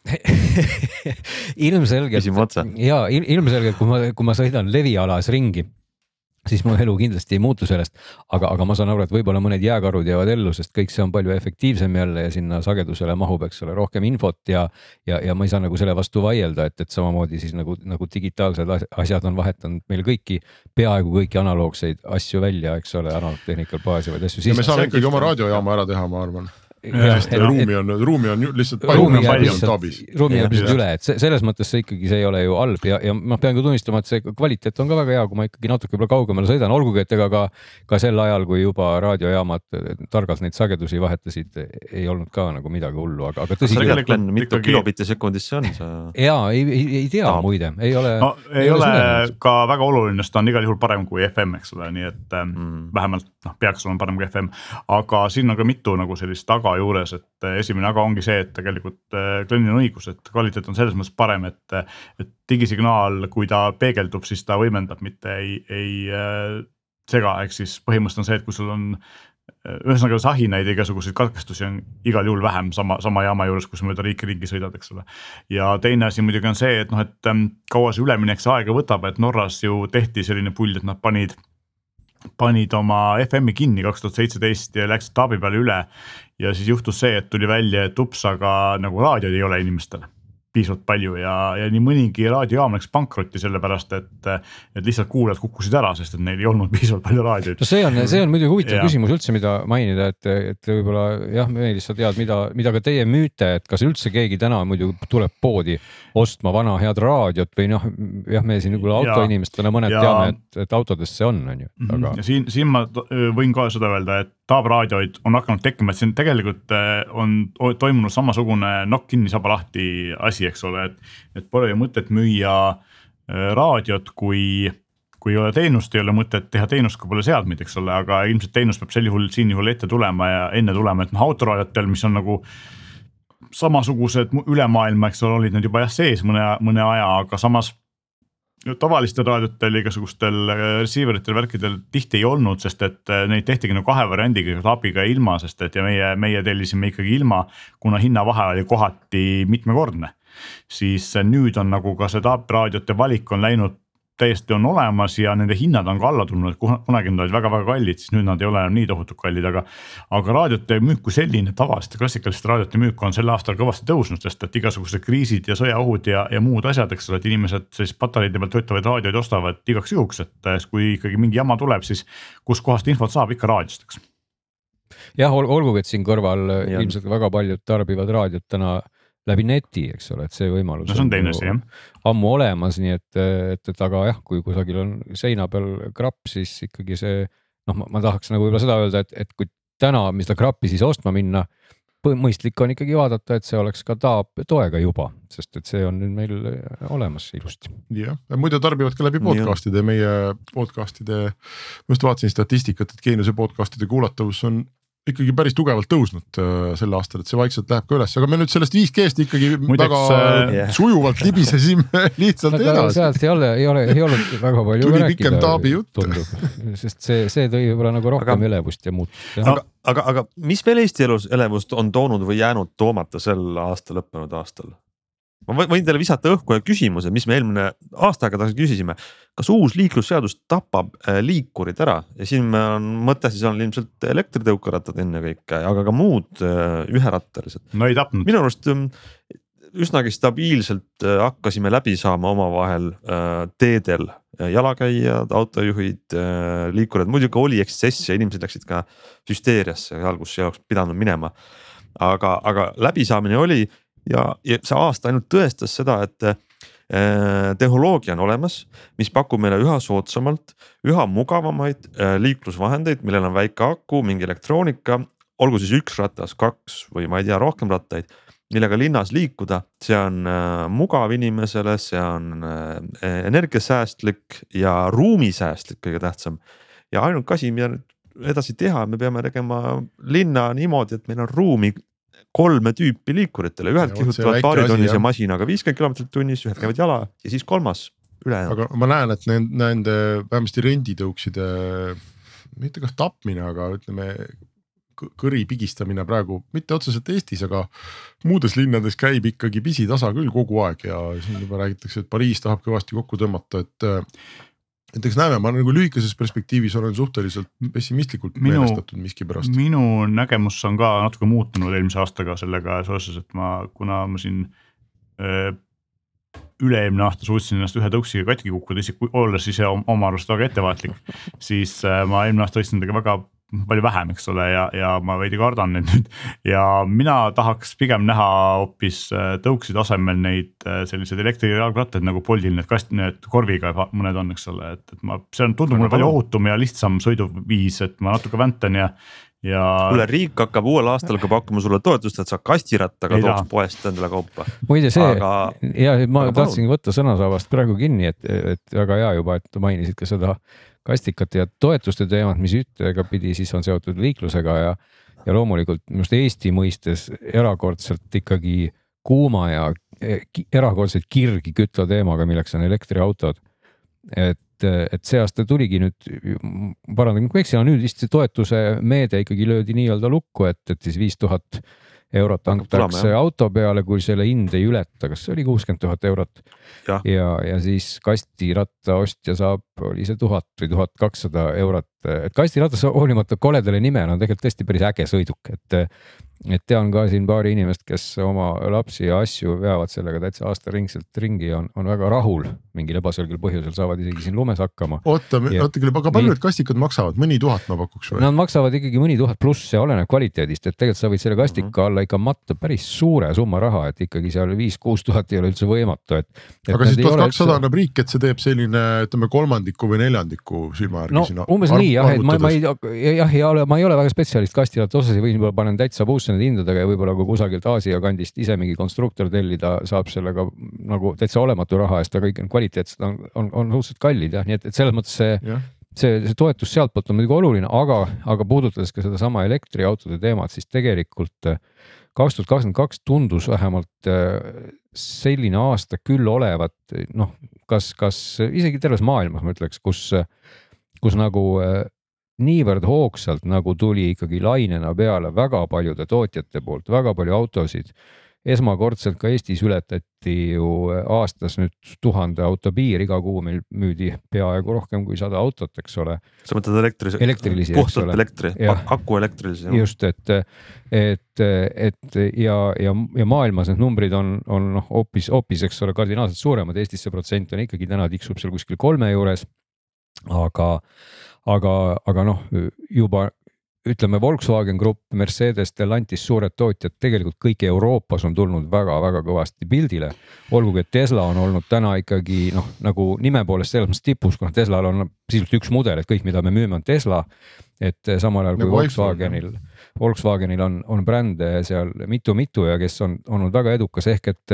ilmselgelt ja ilmselgelt, kui ma, kui ma sõidan levialas ringi siis mu elu kindlasti ei muutu sellest. aga, aga ma saan aru, et võib-olla mõned jääkarud jäävad ellu, sest kõik see on palju efektiivsem jälle ja sinna sagedusele mahub, eks ole, rohkem infot ja. ja, ja ma ei saa nagu selle vastu vaielda, et, et samamoodi siis nagu, nagu digitaalsed asjad on vahetanud meil kõiki, peaaegu kõiki analoogseid asju välja, eks ole, analoogtehnikal baseerivaid asju. ja me saame ikkagi oma raadiojaama ära teha, ma arvan sest ruumi on, ruumi on lihtsalt ruumi jääb lihtsalt, ruumi jääb lihtsalt üle, et selles mõttes see ikkagi, see ei ole ju halb ja, ja ma pean ka tunnistama, et see kvaliteet on ka väga hea, kui ma ikkagi natuke võib-olla kaugemale sõidan, olgugi et ega ka, ka sel ajal, kui juba raadiojaamad targalt neid sagedusi vahetasid, ei olnud ka nagu midagi hullu, aga, aga tõsi. mitu kilobitti sekundis see on see? ja ei, ei, ei tea no. muide, ei ole no,. ei ole, ole ka väga oluline, sest ta on igal juhul parem kui FM, eks ole, nii et ähm, mm. vähemalt noh, peaks olema parem kui FM, aga siin on ka mitu nagu sellist taga juures, et äh, esimene aga ongi see, et tegelikult äh, Glenil on õigus, et kvaliteet on selles mõttes parem, et, äh, et digisignaal, kui ta peegeldub, siis ta võimendab, mitte ei, ei sega, ehk siis põhimõtteliselt on see, et kui sul on ühesõnaga sahinaid ja igasuguseid katkestusi on igal juhul vähem sama, sama jaama juures, kus mööda riiki ringi sõidad, eks ole. ja teine asi muidugi on see, et noh, et ähm, kaua see üleminek see aega võtab, et Norras ju tehti selline pull, et nad panid panid oma FM-i kinni kaks tuhat seitseteist ja läksid taabi peale üle. ja siis juhtus see, et tuli välja, et ups, aga nagu raadioid ei ole inimestel piisavalt palju ja, ja nii mõnigi raadiojaam läks pankrotti, sellepärast et, et lihtsalt kuulajad kukkusid ära, sest et neil ei olnud piisavalt palju raadioid. no see on, see on muidugi huvitav ja. küsimus üldse, mida mainida, et, et võib-olla jah, Meelis, sa tead, mida, mida ka teie müüte, et kas üldse keegi täna muidu tuleb poodi ostma vana head raadiot või noh, jah, me siin võib-olla autoinimestena mõned ja, teame, et, et autodes see on, on ju, mhm. aga. ja siin, siin ma võin ka seda öelda, et taabraadioid on hakanud tekkima, et siin tegelikult on toimunud samasugune nokk kinni, saba lahti asi, eks ole, et, et pole ju mõtet müüa raadiot, kui kui ei ole teenust, ei ole mõtet teha teenust, kui pole seadmeid, eks ole, aga ilmselt teenus peab sel juhul siin juhul ette tulema ja enne tulema, et noh autoraadiotel, mis on nagu samasugused üle maailma, eks ole, olid nad juba jah sees mõne, mõne aja, aga samas tavalistel raadiotel, igasugustel äh, receiver itel, värkidel tihti ei olnud, sest et äh, neid tehtigi nagu kahe variandiga, abiga ja ilma, sest et ja meie, meie tellisime ikkagi ilma, kuna hinnavahe oli kohati mitmekordne. Siis nüüd on nagu ka see taapraadiote valik on läinud täiesti on olemas ja nende hinnad on ka alla tulnud, et kunagi nad olid väga-väga kallid, siis nüüd nad ei ole enam nii tohutult kallid, aga. aga raadiote müük kui selline, tavaliste klassikaliste raadiote müük on sel aastal kõvasti tõusnud, sest et igasugused kriisid ja sõjaohud ja, ja muud asjad, eks ole, et inimesed siis patareide peal töötavaid raadioid ostavad igaks juhuks, et kui ikkagi mingi jama tuleb, siis kuskohast infot saab ikka raadiost, eks jah, olgugi, et siin kõrval ja. ilmselt väga paljud tarbivad raadiot täna läbi neti, eks ole, et see võimalus no, see on, teine asi jah. ammu olemas, nii et, et, et aga jah, kui kusagil on seina peal krapp, siis ikkagi see noh, ma tahaks nagu võib-olla seda öelda, et, et kui täna seda krappi siis ostma minna, mõistlik on ikkagi vaadata, et see oleks ka taab toega juba, sest et see on nüüd meil olemas ilusti. jah, muide tarbivad ka läbi podcast'ide, meie podcast'ide, ma just vaatasin statistikat, et Geeniuse podcast'ide kuulatavus on ikkagi päris tugevalt tõusnud äh, sel aastal, et see vaikselt läheb ka üles, aga me nüüd sellest 5G-st ikkagi Muideks, väga yeah. sujuvalt libisesime lihtsalt edasi. sealt ei ole, ei ole, ei olnud väga palju tuli pikem taabi jutt. sest see, see tõi võib-olla nagu rohkem aga, elevust ja muutust. aga, aga, aga mis veel Eesti elus elevust on toonud või jäänud toomata sel aasta lõppenud aastal? Ma võin teile visata õhku ühe küsimuse, mis me eelmine aasta aega tagasi küsisime. kas uus liiklusseadus tapab äh, liikurid ära ja siin on mõte siis on ilmselt elektritõukerattad ennekõike, aga ka muud äh, üherattalised. no ei tapnud. minu arust ähm, üsnagi stabiilselt äh, hakkasime läbi saama omavahel teedel jalakäijad, autojuhid, liikurid, muidugi oli ekstsess ja inimesed läksid ka hüsteeriasse kus ei oleks pidanud minema. aga, aga läbisaamine oli ja, ja see aasta ainult tõestas seda, et äh, tehnoloogia on olemas, mis pakub meile üha soodsamalt, üha mugavamaid äh, liiklusvahendeid, millel on väike aku, mingi elektroonika, olgu siis üks ratas, kaks või ma ei tea, rohkem rattaid millega linnas liikuda, see on äh, mugav inimesele, see on energiasäästlik ja ruumisäästlik, kõige tähtsam. ja ainuke asi, mida edasi teha, me peame tegema linna niimoodi, et meil on ruumi kolme tüüpi liikuritele, ühed kihutavad paaritonnise masinaga viiskümmend kilomeetrit tunnis, ühed käivad jala ja siis kolmas ülejäänud. aga ma näen, et nende, nende vähemasti renditõukside, mitte kas tapmine, aga ütleme kõri pigistamine praegu mitte otseselt Eestis, aga muudes linnades käib ikkagi pisitasa küll kogu aeg ja siin juba räägitakse, et Pariis tahab kõvasti kokku tõmmata, et et eks näeme, ma nagu lühikeses perspektiivis olen suhteliselt pessimistlikult Minu- meelestatud miskipärast. minu nägemus on ka natuke muutunud eelmise aastaga sellega seoses, et ma, kuna ma siin üle-eelmine aasta suutsin ennast ühe tõuksiga katki kukkuda, isegi olles ise om- oma arust väga ettevaatlik, siis ma eelmine aasta ostsin temaga väga palju vähem, eks ole, ja, ja ma veidi kardan neid nüüd ja mina tahaks pigem näha hoopis äh, tõukside asemel neid äh, selliseid elektrijalgrattaid nagu Boltil need kast-, need korviga mõned on, eks ole, et, et ma, see on, tundub mulle palju ohutum ja lihtsam sõiduviis, et ma natuke väntan ja, ja. kuule, riik hakkab uuel aastal ka pakkuma sulle toetust, et sa kastirattaga Ei tooks taha. poest endale kaupa. muide see aga ja ma aga tahtsingi võtta sõnasabast praegu kinni, et, et väga hea juba, et mainisid ka seda kastikate ja toetuste teemat, mis ühtega pidi siis on seotud liiklusega ja, ja loomulikult minu arust Eesti mõistes erakordselt ikkagi kuuma ja ki- erakordselt kirgi kütva teemaga, milleks on elektriautod. et, et see aasta tuligi nüüd, parandage, kui ma eksin, nüüd vist see toetuse meede ikkagi löödi nii-öelda lukku, et, et siis viis tuhat eurot antakse auto peale, kui selle hind ei ületa, kas see oli kuuskümmend tuhat eurot? Jah. ja, ja siis kastiratta ostja saab, oli see tuhat või tuhat kakssada eurot, et kastiratas hoolimata koledale nimele on tegelikult tõesti päris äge sõiduk, et et tean ka siin paari inimest, kes oma lapsi ja asju veavad sellega täitsa aastaringselt ringi ja on, on väga rahul mingil ebaselgel põhjusel, saavad isegi siin lumes hakkama. oota, oota küll, aga palju need kastikad maksavad, mõni tuhat ma pakuks või? Nad maksavad ikkagi mõni tuhat pluss, see oleneb kvaliteedist, et tegelikult sa võid selle kastika Mhm. alla ikka matta päris suure summa raha, et ikkagi seal viis-kuus tuhat ei ole üldse võimatu, et, et. aga siis tuhat kakssada annab riik, et see teeb selline, ütleme kolmandiku või neljandiku silma järgi no sinna umbes nii jah, et ma, ma ei, jah, ei ole, ma ei ole väga spetsialist kastiratta osas ja võib-olla panen täitsa puusse nende hindadega ja võib-olla kui kusagilt Aasia kandist ise mingi konstruktor tellida, saab sellega nagu täitsa olematu raha eest, aga kõik need kvaliteetsed on, on, on suhteliselt kallid jah, nii et, et selles mõttes see jah, see, see toetus sealtpoolt on muidugi oluline, aga, aga puudutades ka sedasama elektriautode teemat, siis tegelikult äh, kaks tuhat kakskümmend kaks tundus vähemalt äh, selline aasta küll olevat noh, kas, kas isegi terves maailmas ma ütleks, kus, kus nagu äh, niivõrd hoogsalt nagu tuli ikkagi lainena peale väga paljude tootjate poolt väga palju autosid esmakordselt ka Eestis ületati ju aastas nüüd tuhande auto piir, iga kuu meil müüdi peaaegu rohkem kui sada autot, eks ole. sa mõtled elektri, Elektrilisi, puhtalt elektri aku elektrilisi. just, et, et, et ja, ja, ja maailmas need numbrid on, on noh, hoopis, hoopis, eks ole, kardinaalselt suuremad, Eestis see protsent on ikkagi täna tiksub seal kuskil kolme juures. aga, aga, aga noh, juba ütleme, Volkswagen Grupp, Mercedes, Stellantis, suured tootjad tegelikult kõik Euroopas on tulnud väga-väga kõvasti pildile. olgugi, et Tesla on olnud täna ikkagi noh, nagu nime poolest selles mõttes tipus, kuna Teslal on sisuliselt üks mudel, et kõik, mida me müüme, on Tesla. et samal ajal kui Nagu iPhone, Volkswagenil, Volkswagenil on, on brände seal mitu-mitu ja kes on olnud väga edukas, ehk et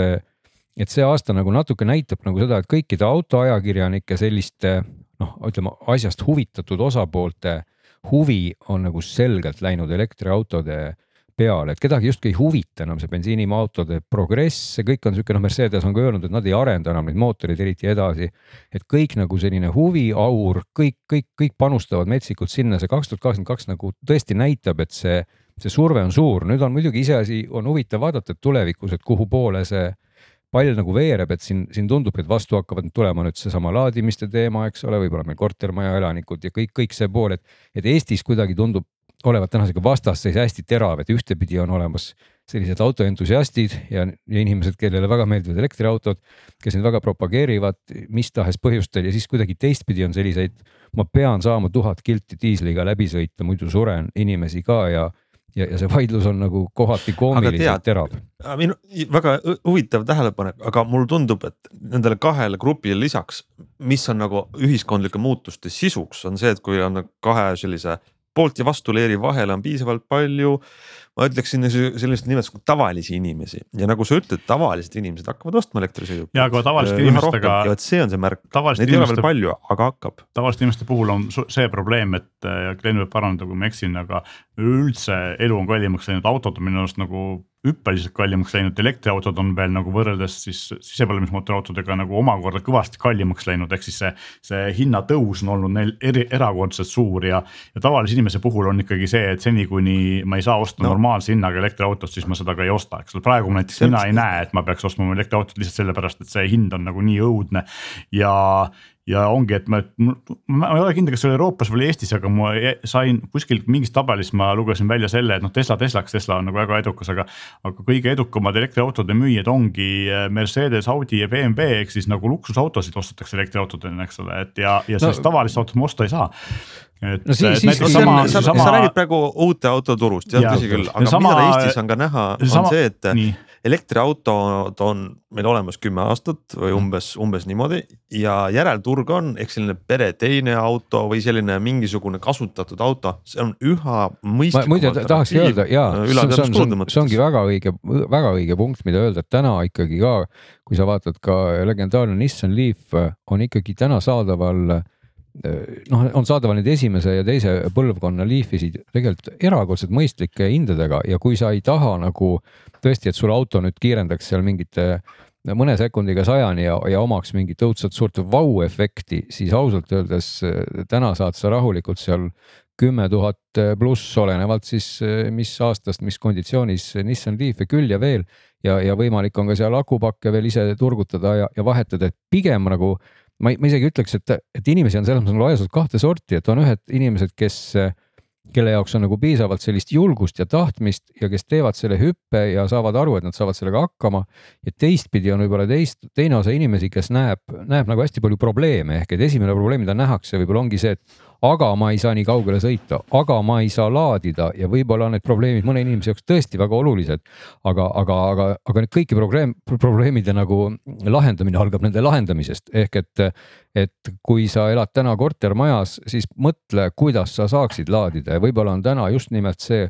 et see aasta nagu natuke näitab nagu seda, et kõikide autoajakirjanike selliste noh, ütleme asjast huvitatud osapoolte huvi on nagu selgelt läinud elektriautode peale, et kedagi justkui ei huvita enam see bensiiniautode progress, see kõik on sihuke noh, Mercedes on ka öelnud, et nad ei arenda enam neid mootoreid eriti edasi. et kõik nagu selline huvi, aur, kõik, kõik, kõik panustavad metsikult sinna, see kaks tuhat kakskümmend kaks nagu tõesti näitab, et see, see surve on suur, nüüd on muidugi iseasi, on huvitav vaadata, et tulevikus, et kuhu poole see pall nagu veereb, et siin, siin tundub, et vastu hakkavad nüüd tulema nüüd seesama laadimiste teema, eks ole, võib-olla meil kortermaja elanikud ja kõik, kõik see pool, et, et Eestis kuidagi tundub olevat täna sihuke vastasseis hästi terav, et ühtepidi on olemas sellised autoentusiastid ja, ja inimesed, kellele väga meeldivad elektriautod, kes neid väga propageerivad mis tahes põhjustel ja siis kuidagi teistpidi on selliseid, ma pean saama tuhat kilti diisliga läbi sõita, muidu suren inimesi ka ja ja, ja see vaidlus on nagu kohati koomiliselt terav. minu väga huvitav tähelepanek, aga mulle tundub, et nendele kahele grupile lisaks, mis on nagu ühiskondlike muutuste sisuks, on see, et kui on kahe sellise poolt ja vastu leeri vahel on piisavalt palju. Ma ütleksin sellist nimetust kui tavalisi inimesi ja nagu sa ütled, tavalised inimesed hakkavad ostma elektrisõidukeid. Jaa, aga tavaliste inimestega- ja vot see on see märk, neid ei ole veel palju, aga hakkab. tavaliste inimeste puhul on see probleem, et ja Glen võib parandada, kui ma eksin, aga üldse elu on kallimaks läinud, autod on minu arust nagu hüppeliselt kallimaks läinud, elektriautod on veel nagu võrreldes siis sisepõlemismootoriautodega nagu omakorda kõvasti kallimaks läinud, ehk siis see, see hinnatõus on olnud neil eri, erakordselt suur ja, ja tavalise inimese puhul on ikkagi see, et seni, kuni ma ei saa osta No. no. normaalse hinnaga elektriautot, siis ma seda ka ei osta, eks ole, praegu näiteks on- mina ei näe, et ma peaks ostma elektriautot lihtsalt sellepärast, et see hind on nagu nii õudne ja ja ongi, et ma, ma ei ole kindel, kas see oli Euroopas või Eestis, aga ma sain kuskilt mingist tabelist ma lugesin välja selle, et noh, Tesla Teslaks, Tesla on nagu väga edukas, aga. aga kõige edukamad elektriautode müüjad ongi äh, Mercedes, Audi ja BMW ehk siis nagu luksusautosid ostetakse elektriautodena, eks ole, et ja, ja sellist no, tavalist autot ma osta ei saa et no siis, siis, sama, sa, sama... sa räägid praegu uute autoturust, jah tõsi küll, aga sama... mida Eestis on ka näha, on sama... see, et nii elektriautod on meil olemas kümme aastat või mhm. umbes, umbes niimoodi ja järelturg on ehk selline pere teine auto või selline mingisugune kasutatud auto, see on üha mõistlikum. muide tahakski öelda ja see, see, on, see ongi väga õige, väga õige punkt, mida öelda, et täna ikkagi ka, kui sa vaatad ka legendaarne Nissan Leaf on ikkagi täna saadaval noh, on saadaval nüüd esimese ja teise põlvkonna Leafisid tegelikult erakordselt mõistlike hindadega ja kui sa ei taha nagu tõesti, et sul auto nüüd kiirendaks seal mingite mõne sekundiga sajani ja, ja omaks mingit õudselt suurt vau-efekti, siis ausalt öeldes eh, täna saad sa rahulikult seal kümme tuhat pluss, olenevalt siis mis aastast, mis konditsioonis Nissan Leaf'i küll ja veel. ja, ja võimalik on ka seal akupakke veel ise turgutada ja, ja vahetada, et pigem nagu ma, ma isegi ütleks, et, et inimesi on selles mõttes laias kahte sorti, et on ühed inimesed, kes kelle jaoks on nagu piisavalt sellist julgust ja tahtmist ja kes teevad selle hüppe ja saavad aru, et nad saavad sellega hakkama. ja teistpidi on võib-olla teist, teine osa inimesi, kes näeb, näeb nagu hästi palju probleeme ehk et esimene probleem, mida nähakse, võib-olla ongi see, et aga ma ei saa nii kaugele sõita, aga ma ei saa laadida ja võib-olla on need probleemid mõne inimese jaoks tõesti väga olulised. aga, aga, aga, aga need kõiki probleem, probleemide nagu lahendamine algab nende lahendamisest. Ehk et, et kui sa elad täna kortermajas, siis mõtle, kuidas sa saaksid laadida. Ja võib-olla on täna just nimelt see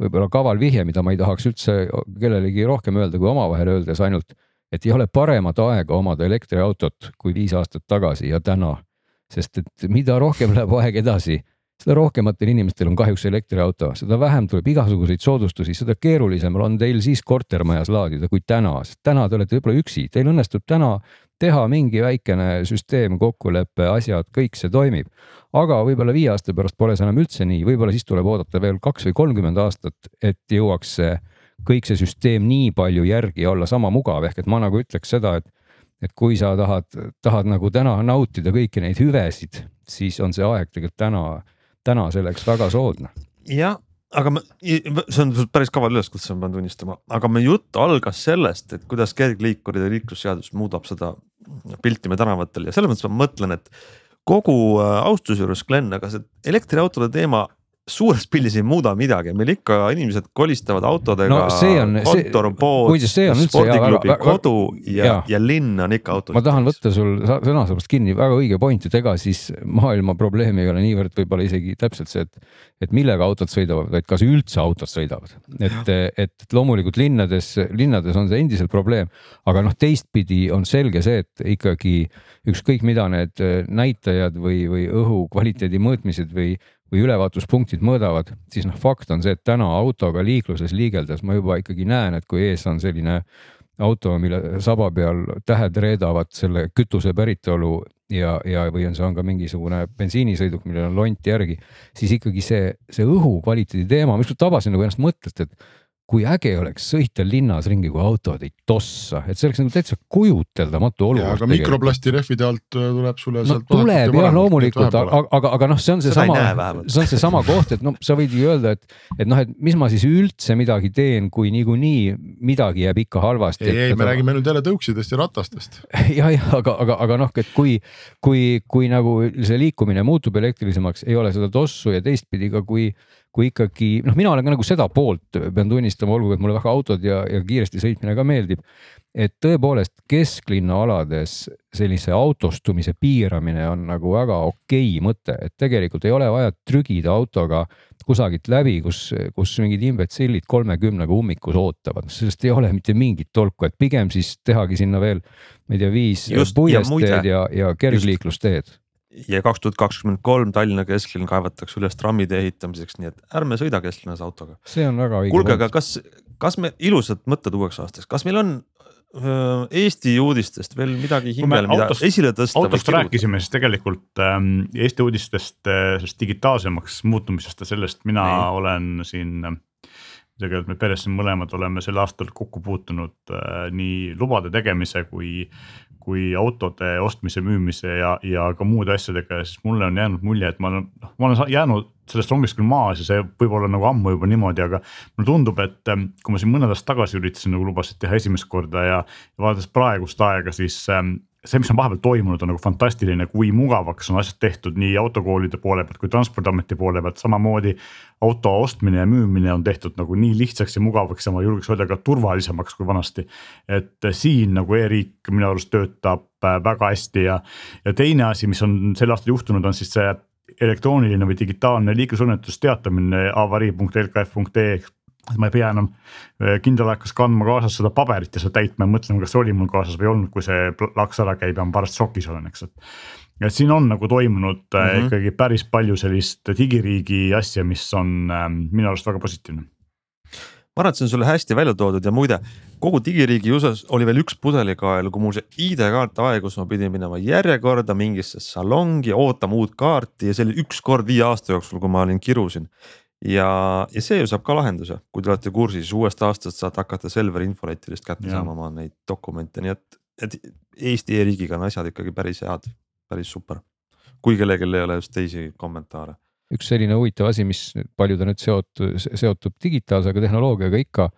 võib-olla kaval vihje, mida ma ei tahaks üldse kellelegi rohkem öelda kui omavahel öeldes ainult, et ei ole paremat aega omada elektriautot kui viis aastat tagasi ja täna sest et mida rohkem läheb aeg edasi, seda rohkematel inimestel on kahjuks elektriauto, seda vähem tuleb igasuguseid soodustusi, seda keerulisem on teil siis kortermajas laadida kui täna, sest täna te olete võib-olla üksi, teil õnnestub täna teha mingi väikene süsteem, kokkulepe, asjad, kõik see toimib. aga võib-olla viie aasta pärast pole see enam üldse nii, võib-olla siis tuleb oodata veel kaks või kolmkümmend aastat, et jõuaks see kõik see süsteem nii palju järgi olla sama mugav, ehk et ma nagu ütleks seda, et et kui sa tahad, tahad nagu täna nautida kõiki neid hüvesid, siis on see aeg tegelikult täna, täna selleks väga soodne. jah, aga ma, see on päris kaval üleskutse, ma pean tunnistama, aga meie jutt algas sellest, et kuidas kergliikuride liiklusseadus muudab seda pilti meie tänavatel ja selles mõttes ma mõtlen, et kogu äh, austuse juures, Glen, aga see elektriautode teema suures pildis ei muuda midagi, meil ikka inimesed kolistavad autodega no, on, kontor, pood, spordiklubi, kodu ja, ja., ja linn on ikka autos. ma tahan võtta sul sõnasabast kinni, väga õige point, et ega siis maailma probleem ei ole niivõrd võib-olla isegi täpselt see, et, et millega autod sõidavad, vaid kas üldse autod sõidavad. et, et loomulikult linnades, linnades on see endiselt probleem, aga noh, teistpidi on selge see, et ikkagi ükskõik, mida need näitajad või, või õhu kvaliteedi mõõtmised või või ülevaatuspunktid mõõdavad, siis noh, fakt on see, et täna autoga liikluses liigeldes ma juba ikkagi näen, et kui ees on selline auto, mille saba peal tähed reedavad selle kütuse päritolu ja, ja, või on see on ka mingisugune bensiinisõiduk, millel on lont järgi, siis ikkagi see, see õhu kvaliteedi teema, ma ükskord tabasin nagu ennast mõttelt, et kui äge oleks sõita linnas ringi, kui autod ei tossa, et see oleks nagu täitsa kujuteldamatu olukord. aga mikroplasti rehvide alt äh, tuleb sulle no, tuleb jah, loomulikult, aga, aga, aga noh, see on seesama, see on seesama koht, et noh, sa võid ju öelda, et, et noh, et mis ma siis üldse midagi teen, kui niikuinii midagi jääb ikka halvasti. ei, ei, me räägime nüüd jälle tõuksidest ja ratastest ja, jah, aga, aga, aga noh, et kui, kui, kui nagu see liikumine muutub elektrilisemaks, ei ole seda tossu ja teistpidi ka, kui kui ikkagi noh, mina olen ka nagu seda poolt, pean tunnistama, olgugi et mulle väga autod ja, ja kiiresti sõitmine ka meeldib. et tõepoolest kesklinna alades sellise autostumise piiramine on nagu väga okei mõte, et tegelikult ei ole vaja trügida autoga kusagilt läbi, kus, kus mingid imbetsillid kolmekümnega ummikus ootavad, sellest ei ole mitte mingit tolku, et pigem siis tehagi sinna veel, ma ei tea, viis puiesteed ja, ja, ja kergliiklusteed ja kaks tuhat kakskümmend kolm Tallinna kesklinn kaevatakse üles trammide ehitamiseks, nii et ärme sõida kesklinnas autoga. see on väga õige. kuulge, aga kas, kas me ilusad mõtted uueks aastaks, kas meil on öö, Eesti uudistest veel midagi hingele, mida autost, esile tõsta? autost rääkisime, siis tegelikult ähm, Eesti uudistest äh, sellest digitaalsemaks muutumisest ja sellest mina nee. olen siin äh, tegelikult me peres mõlemad oleme sel aastal kokku puutunud äh, nii lubade tegemise kui, kui autode ostmise, müümise ja, ja ka muude asjadega ja siis mulle on jäänud mulje, et ma olen, noh, ma olen jäänud sellest rongist küll maas ja see võib olla nagu ammu juba niimoodi, aga mulle tundub, et ähm, kui ma siin mõned aastad tagasi üritasin nagu lubasid teha esimest korda ja, ja vaadates praegust aega, siis ähm, see, mis on vahepeal toimunud, on nagu fantastiline, kui mugavaks on asjad tehtud nii autokoolide poole pealt kui transpordiameti poole pealt, samamoodi. auto ostmine ja müümine on tehtud nagu nii lihtsaks ja mugavaks ja ma julgeks öelda ka turvalisemaks kui vanasti. et siin nagu e-riik minu arust töötab äh, väga hästi ja, ja teine asi, mis on sel aastal juhtunud, on siis see elektrooniline või digitaalne liiklusõnnetus teatamine avarii.lkf.ee et ma ei pea enam äh, kindral hakkas kandma kaasas seda paberit ja seda täitma ja mõtlema, kas see oli mul kaasas või ei olnud, kui see laks ära käib ja ma pärast šokis olen, eks, et. et siin on nagu toimunud mm -hmm. ikkagi päris palju sellist digiriigi asja, mis on äh, minu arust väga positiivne. ma arvan, et see on sulle hästi välja toodud ja muide kogu digiriigi osas oli veel üks pudelikael, kui mul see ID-kaart aegus, ma pidin minema järjekorda mingisse salongi, ootama uut kaarti ja see oli üks kord viie aasta jooksul, kui ma olin kirusin ja, ja see ju saab ka lahenduse, kui te olete kursis, uuest aastast saate hakata Selveri infoletilist kätte ja. saama oma neid dokumente, nii et, et Eesti e-riigiga on asjad ikkagi päris head, päris super. kui kellelgi ei ole just teisi kommentaare. üks selline huvitav asi, mis paljude nüüd seotud, seotub digitaalse tehnoloogiaga ikka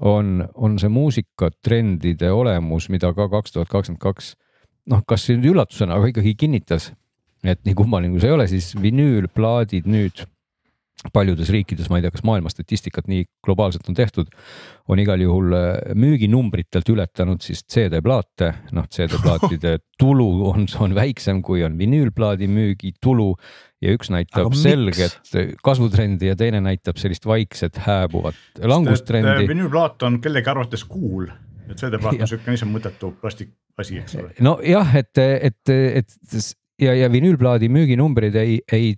on, on see muusikatrendide olemus, mida ka kaks tuhat kakskümmend kaks noh, kas nüüd üllatusena, aga ikkagi kinnitas, et nii kummaline kui see ei ole, siis vinüülplaadid nüüd paljudes riikides, ma ei tea, kas maailma statistikat nii globaalselt on tehtud, on igal juhul äh, müüginumbritelt ületanud siis CD-plaate, noh CD-plaatide tulu on, on väiksem, kui on vinüülplaadi müügitulu ja üks näitab selget kasvutrendi ja teine näitab sellist vaikset hääbuvat langustrendi. vinüülplaat on kellegi arvates cool, et CD-plaat on siuke niisama mõttetu plastik asi, eks ole. nojah, et, et, et ja, ja vinüülplaadi müüginumbrid ei, ei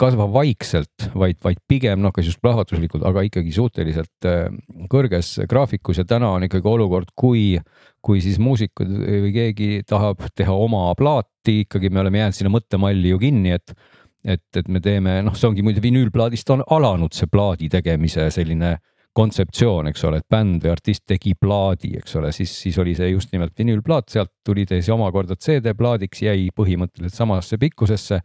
kasva vaikselt, vaid, vaid pigem noh, kas just plahvatuslikult, aga ikkagi suhteliselt äh, kõrges graafikus ja täna on ikkagi olukord, kui, kui siis muusikud või keegi tahab teha oma plaati, ikkagi me oleme jäänud sinna mõttemalli ju kinni, et et, et me teeme, noh, see ongi muidu vinüülplaadist on alanud see plaadi tegemise selline kontseptsioon, eks ole, et bänd või artist tegi plaadi, eks ole, siis, siis oli see just nimelt vinüülplaat, sealt tuli ta siis omakorda CD-plaadiks, jäi põhimõtteliselt samasse pikkusesse.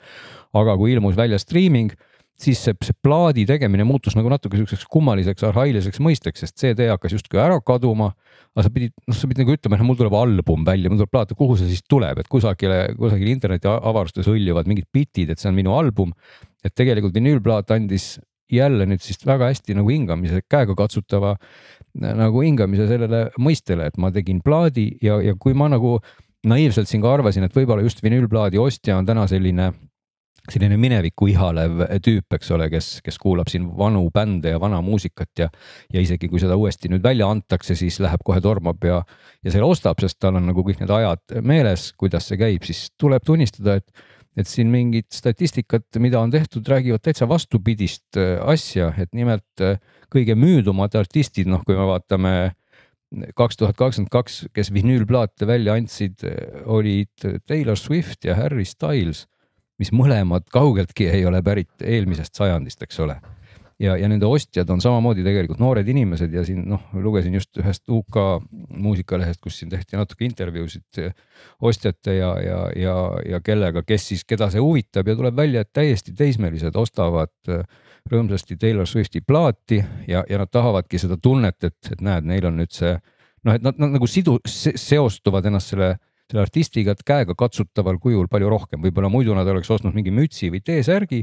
aga kui ilmus välja striiming, siis see, see plaadi tegemine muutus nagu natuke siukseks kummaliseks arhailiseks mõisteks, sest CD hakkas justkui ära kaduma. aga sa pidid, noh, sa pidid nagu ütlema, et noh, mul tuleb album välja, mul tuleb plaat, kuhu see siis tuleb, et kusagile, kusagil interneti avarustes hõljuvad mingid bitid, et see on minu album. et tegelikult vinüülplaat andis jälle nüüd siis väga hästi nagu hingamise, käega katsutava nagu hingamise sellele mõistele, et ma tegin plaadi ja, ja kui ma nagu naiivselt siin ka arvasin, et võib-olla just vinüülplaadi ostja on täna selline selline minevikku ihalev tüüp, eks ole, kes, kes kuulab siin vanu bände ja vana muusikat ja, ja isegi kui seda uuesti nüüd välja antakse, siis läheb kohe tormab ja, ja selle ostab, sest tal on nagu kõik need ajad meeles, kuidas see käib, siis tuleb tunnistada, et et siin mingit statistikat, mida on tehtud, räägivad täitsa vastupidist äh, asja, et nimelt äh, kõige müüdumad artistid, noh, kui me vaatame kaks tuhat kakskümmend kaks, kes vinüülplaate välja andsid, äh, olid Taylor Swift ja Harry Styles, mis mõlemad kaugeltki ei ole pärit eelmisest sajandist, eks ole ja, ja nende ostjad on samamoodi tegelikult noored inimesed ja siin noh, lugesin just ühest UK muusikalehest, kus siin tehti natuke intervjuusid ostjate ja, ja, ja, ja kellega, kes siis, keda see huvitab ja tuleb välja, et täiesti teismelised ostavad äh, rõõmsasti Taylor Swifti plaati ja, ja nad tahavadki seda tunnet, et, et näed, neil on nüüd see noh, et nad, nad nagu sidu, seostuvad ennast selle selle artistiga käega katsutaval kujul palju rohkem, võib-olla muidu nad oleks ostnud mingi mütsi või T-särgi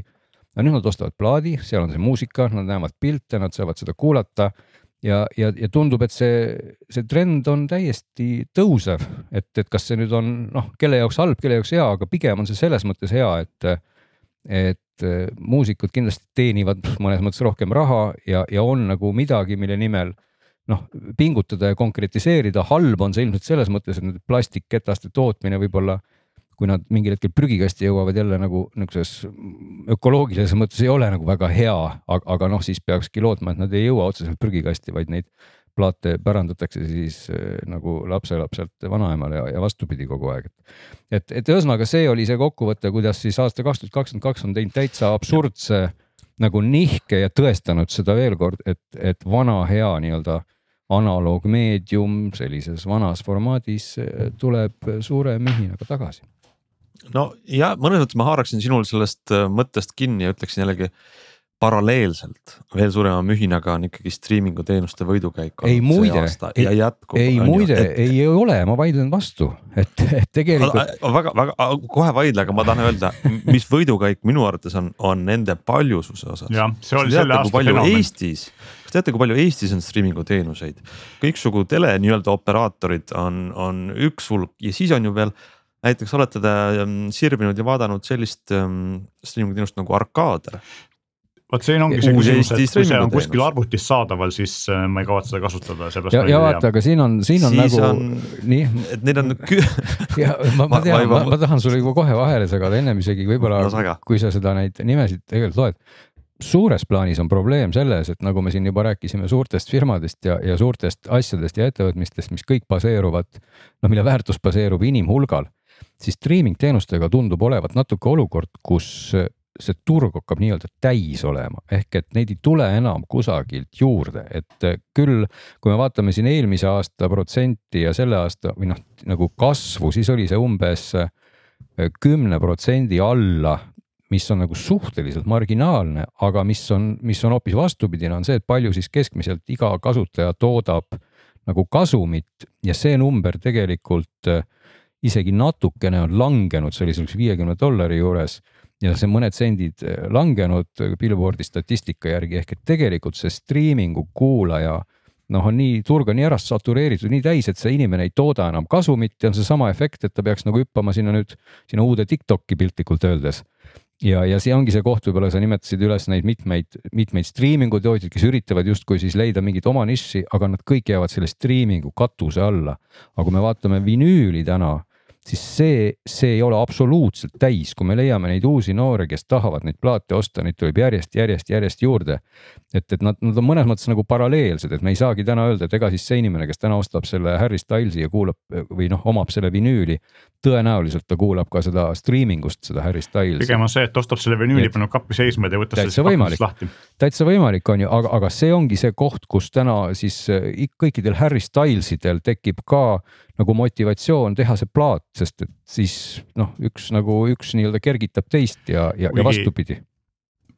aga nüüd nad ostavad plaadi, seal on see muusika, nad näevad pilte, nad saavad seda kuulata ja, ja, ja tundub, et see, see trend on täiesti tõusev, et, et kas see nüüd on noh, kelle jaoks halb, kelle jaoks hea, aga pigem on see selles mõttes hea, et, et muusikud kindlasti teenivad mõnes mõttes rohkem raha ja, ja on nagu midagi, mille nimel noh, pingutada ja konkretiseerida. halb on see ilmselt selles mõttes, et need plastikketaste tootmine võib-olla kui nad mingil hetkel prügikasti jõuavad jälle nagu niisuguses ökoloogilises mõttes ei ole nagu väga hea, aga, aga noh, siis peakski lootma, et nad ei jõua otseselt prügikasti, vaid neid plaate pärandatakse siis äh, nagu lapselapselt vanaemale ja, ja vastupidi kogu aeg. et, et ühesõnaga, see oli see kokkuvõte, kuidas siis aasta kaks tuhat kakskümmend kaks on teinud täitsa absurdse nagu nihke ja tõestanud seda veel kord, et, et vana hea nii-öelda analoogmeedium sellises vanas formaadis eh, tuleb suure mühinaga tagasi. No ja mõnes mõttes ma haaraksin sinul sellest äh, mõttest kinni ja ütleksin jällegi paralleelselt veel suurema mühinaga on ikkagi striimingu teenuste võidukäik. ei muide, ei, ei muide, et... ei ole, ma vaidlen vastu, et, et tegelikult. väga, väga kohe vaidle, aga ma tahan öelda, mis võidukäik minu arvates on, on nende paljususe osas. jah, see oli selle aasta fenomen. Eestis, kas teate, kui palju Eestis on striimingu teenuseid? kõiksugu tele nii-öelda operaatorid on, on üks hulk ja siis on ju veel näiteks olete te ähm, sirvinud ja vaadanud sellist ähm, streaming teenust nagu Arkader. Vot siin ongi see küsimus, et kui see on kuskil arvutis saadaval, siis äh, ma ei kavatse seda kasutada, ja, ja vaata, aga siin on, siin on siis nagu on, nii. et neil on ja ma, ma tean, ma, ma tahan sulle juba kohe vahele segada, ennem isegi võib-olla no,, kui sa seda neid nimesid tegelikult loed. Suures plaanis on probleem selles, et nagu me siin juba rääkisime suurtest firmadest ja, ja suurtest asjadest ja ettevõtmistest, mis kõik baseeruvad, noh, mille väärtus baseerub inimhulgal, siis streaming teenustega tundub olevat natuke olukord, kus see turg hakkab nii-öelda täis olema, ehk et neid ei tule enam kusagilt juurde, et eh, küll kui me vaatame siin eelmise aasta protsenti ja selle aasta või noh, nagu kasvu, siis oli see umbes eh, kümne protsendi alla, mis on nagu suhteliselt marginaalne, aga mis on, mis on hoopis vastupidine, on see, et palju siis keskmiselt iga kasutaja toodab nagu kasumit. Ja see number tegelikult eh, isegi natukene on langenud, see oli sellise viiekümne dollari juures ja see mõned sendid eh, langenud Billboardi statistika järgi ehk et tegelikult see striimingu kuulaja noh, on nii, turg on nii ära satureeritud, nii täis, et see inimene ei tooda enam kasumit ja on seesama efekt, et ta peaks nagu hüppama sinna nüüd, sinna uude Tiktoki piltlikult öeldes. ja, ja see ongi see koht, võib-olla sa nimetasid üles neid mitmeid, mitmeid striimingu tootjaid, kes üritavad justkui siis leida mingit oma nišši, aga nad kõik jäävad selle striimingu katuse alla. aga kui me vaatame vinüüli täna siis see, see ei ole absoluutselt täis, kui me leiame neid uusi noori, kes tahavad neid plaate osta, neid tuleb järjest, järjest, järjest juurde. et, et nad, nad on mõnes mõttes nagu paralleelsed, et me ei saagi täna öelda, et ega siis see inimene, kes täna ostab selle Harry Stylesi ja kuulab või noh, omab selle vinüüli, tõenäoliselt ta kuulab ka seda streaming ust, seda Harry Stylesi. pigem on see, et ostab selle vinüüli, paneb kappi seisma ja võtab sellest kapist lahti. täitsa võimalik on ju, aga, aga see ongi see koht, kus täna siis äh, kõikidel Harry Stylesidel tekib ka nagu motivatsioon teha see plaat, sest et siis noh, üks nagu üks nii-öelda kergitab teist ja, ja, ja vastupidi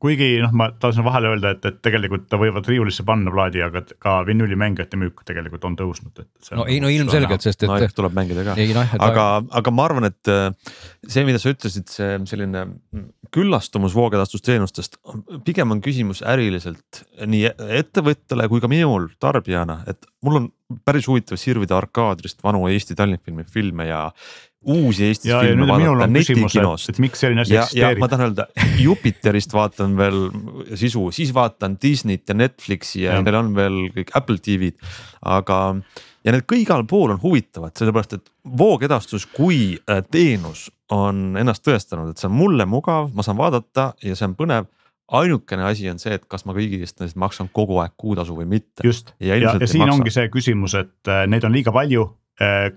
kuigi noh, ma tahtsin vahele öelda, et, et tegelikult ta võivad riiulisse panna plaadi, aga ka vinüülimängijate müük tegelikult on tõusnud, et. no ei, no ilmselgelt, sest et no,. tuleb mängida ka, no, aga, aga ma arvan, et äh, see, mida sa ütlesid, see selline küllastumus voogedastusteenustest, pigem on küsimus äriliselt nii ettevõttele kui ka minul tarbijana, et mul on päris huvitav sirvida arkaadrist vanu Eesti Tallinnfilmi filme ja uusi Eestis ja, filme vaadata netikinost. et miks selline asi eksisteerib. ma tahan öelda, Jupiterist vaatan veel sisu, siis vaatan Disneyt ja Netflixi ja, ja neil on veel kõik Apple TV-d, aga ja need ka igal pool on huvitavad, sellepärast et voogedastus kui äh, teenus on ennast tõestanud, et see on mulle mugav, ma saan vaadata ja see on põnev ainukene asi on see, et kas ma kõigi eest maksan kogu aeg kuutasu või mitte. just ja, ja, ja siin maksa. ongi see küsimus, et äh, neid on liiga palju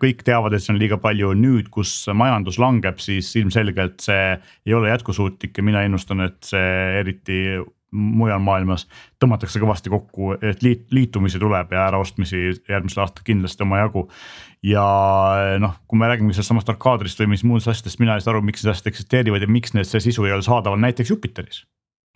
kõik teavad, et see on liiga palju, nüüd, kus majandus langeb, siis ilmselgelt see ei ole jätkusuutlik ja mina ennustan, et see eriti mujal maailmas tõmmatakse kõvasti kokku, et liit, liitumisi tuleb ja äraostmisi järgmisel aastal kindlasti omajagu. ja noh, kui me räägime sellest arkaadrist või mis muudest asjadest, mina ei saa aru, miks need asjad eksisteerivad ja miks need, see sisu ei ole saadaval näiteks Jupiteris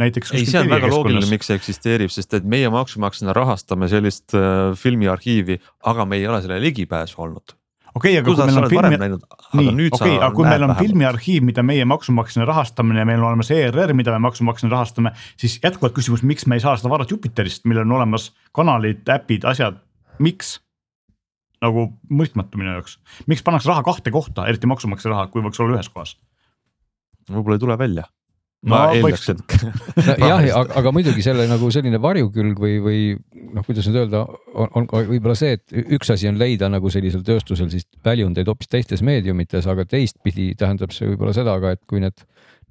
näiteks. ei, see on väga loogiline, miks see eksisteerib, sest et meie maksumaksjana rahastame sellist äh, filmiarhiivi, aga me ei ole sellele ligipääsu olnud okei okay,, aga kui meil on filmi, nii, okei aga kui meil on filmiarhiiv, mida meie maksumaksjana rahastame ja meil on olemas ERR, mida me maksumaksjana rahastame, siis jätkuvalt küsimus, miks me ei saa seda vaadata Jupiterist, millel on olemas kanalid, äpid, asjad, miks? nagu mõistmatu minu jaoks, miks pannakse raha kahte kohta, eriti maksumaksja raha, kui võiks olla ühes kohas? võib-olla ei tule välja ma no, eeldaks, et no, jah, aga, muidugi selle nagu selline varjukülg või, või noh, kuidas nüüd öelda, on, on võib-olla see, et üks asi on leida nagu sellisel tööstusel siis väljundeid hoopis teistes meediumites, aga teistpidi tähendab see võib-olla seda ka, et kui need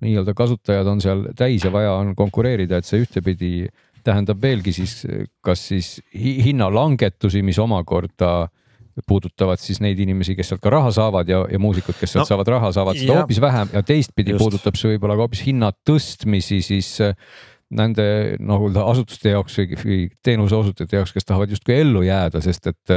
nii-öelda kasutajad on seal täis ja vaja on konkureerida, et see ühtepidi tähendab veelgi siis kas siis hinnalangetusi, mis omakorda puudutavad siis neid inimesi, kes sealt ka raha saavad ja, ja muusikud, kes sealt no, saavad raha, saavad seda hoopis vähem ja teistpidi just. puudutab see võib-olla ka hoopis hinna tõstmisi siis nende nagu asutuste jaoks või, või teenuse osutajate jaoks, kes tahavad justkui ellu jääda, sest et,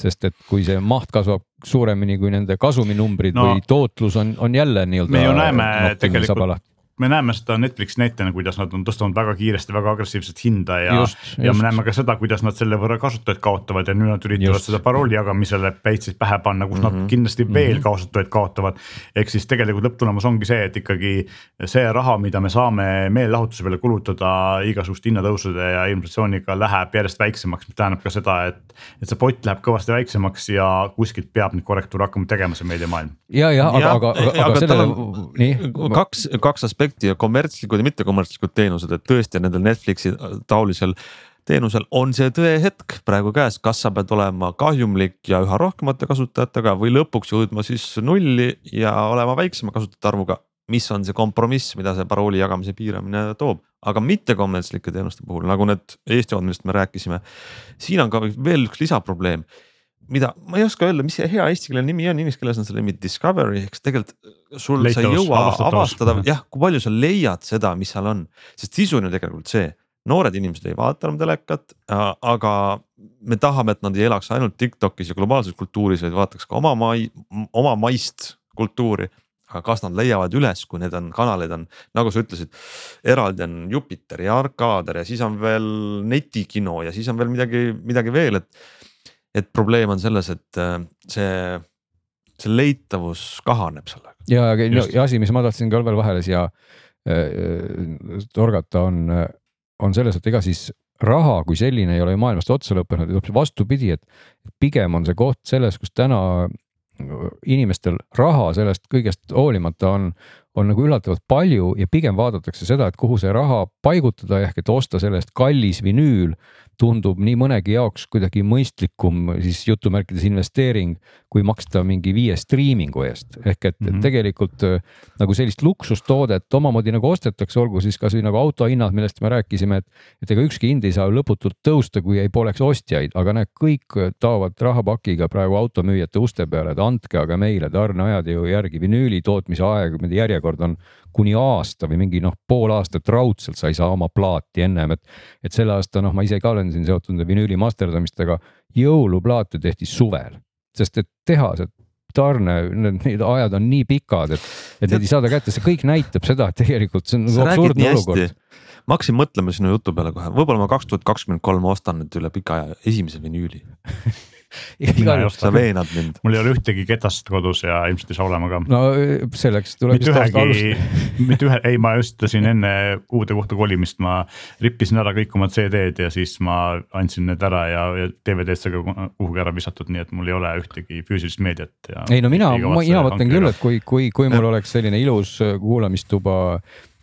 sest et kui see maht kasvab suuremini kui nende kasuminumbrid no, või tootlus on, on jälle nii-öelda. me ju näeme tegelikult me näeme seda Netflixi näitena, kuidas nad on tõstanud väga kiiresti, väga agressiivset hinda ja, ja me näeme ka seda, kuidas nad selle võrra kasutajaid kaotavad ja nüüd nad üritavad just. seda parooli jagamisele Peitsis pähe panna, kus mm -hmm. nad mhm. kindlasti veel mm -hmm. kasutajaid kaotavad. ehk siis tegelikult lõpptulemus ongi see, et ikkagi see raha, mida me saame meelelahutuse peale kulutada igasuguste hinnatõusude ja inflatsiooniga läheb järjest väiksemaks, mis tähendab ka seda, et. et see pott läheb kõvasti väiksemaks ja kuskilt peab neid korrektuure hakkama tegema, see meediamaailm. ja, ja aga, aga, aga, aga, aga sellele, nii. kaks, kaks aspekti aspekti ja kommertslikud ja mittekommertslikud teenused, et tõesti nendel Netflixi taolisel teenusel on see tõehetk praegu käes, kas sa pead olema kahjumlik ja üha rohkemate kasutajatega või lõpuks jõudma siis nulli ja olema väiksema kasutajate arvuga. mis on see kompromiss, mida see parooli jagamise piiramine toob, aga mittekommertslike teenuste puhul nagu need Eesti omad, millest me rääkisime. siin on ka veel üks lisaprobleem mida ma ei oska öelda, mis see hea eestikeelne nimi on, inglise keeles on selle nimi discovery, eks tegelikult sul, sa ei jõua avastada jah, kui palju sa leiad seda, mis seal on, sest sisu on ju tegelikult see. noored inimesed ei vaata enam telekat, aga me tahame, et nad ei elaks ainult Tiktokis ja globaalses kultuuris, vaid vaataks ka oma mai, oma maist kultuuri aga kas nad leiavad üles, kui need on kanaleid on, nagu sa ütlesid, eraldi on Jupiter ja Arkaader ja siis on veel netikino ja siis on veel midagi, midagi veel, et et probleem on selles, et äh, see, see leitavus kahaneb sellega. ja, ja, ja asi, mis ma tahtsin ka veel vahele siia äh, torgata, on, on selles, et ega siis raha kui selline ei ole ju maailmast otsa lõppenud, vastupidi, et pigem on see koht selles, kus täna inimestel raha sellest kõigest hoolimata on, on nagu üllatavalt palju ja pigem vaadatakse seda, et kuhu see raha paigutada ehk et osta selle eest kallis vinüül tundub nii mõnegi jaoks kuidagi mõistlikum siis jutumärkides investeering, kui maksta mingi viie striimingu eest. ehk et mm -hmm. tegelikult äh, nagu sellist luksustoodet omamoodi nagu ostetakse, olgu siis kasvõi nagu autohinnad, millest me rääkisime, et, et ega ükski hind ei saa lõputult tõusta, kui ei poleks ostjaid, aga näed, kõik taovad rahapakiga praegu automüüjate uste peale, et andke aga meile tarneajad ju järgi, vinüüli tootmise aeg, järjekord on kuni aasta või mingi noh, pool aastat raudselt sa ei saa oma plaati ennem, et. et selle aasta noh, ma ise ka olen olen siin seotud nende vinüüli masterdamistega, jõuluplaate tehti suvel, sest et tehased tarne, need ajad on nii pikad, et, et neid ei saada kätte, see kõik näitab seda, et tegelikult see on nagu absurdne olukord. Ma hakkasin mõtlema sinu jutu peale kohe, võib-olla ma kaks tuhat kakskümmend kolm ostan nüüd üle pika aja esimese vinüüli igal juhul sa veenad mind. mul ei ole ühtegi ketast kodus ja ilmselt ei saa olema ka. no selleks tuleb aasta alustada. mitte ühe, ei, ma ütlesin enne uude kohta kolimist, ma rippisin ära kõik oma CD-d ja siis ma andsin need ära ja, ja DVD-sse ka kuhugi ära visatud, nii et mul ei ole ühtegi füüsilist meediat. ei no mina, mina mõtlen küll, et kui, kui, kui mul oleks selline ilus kuulamistuba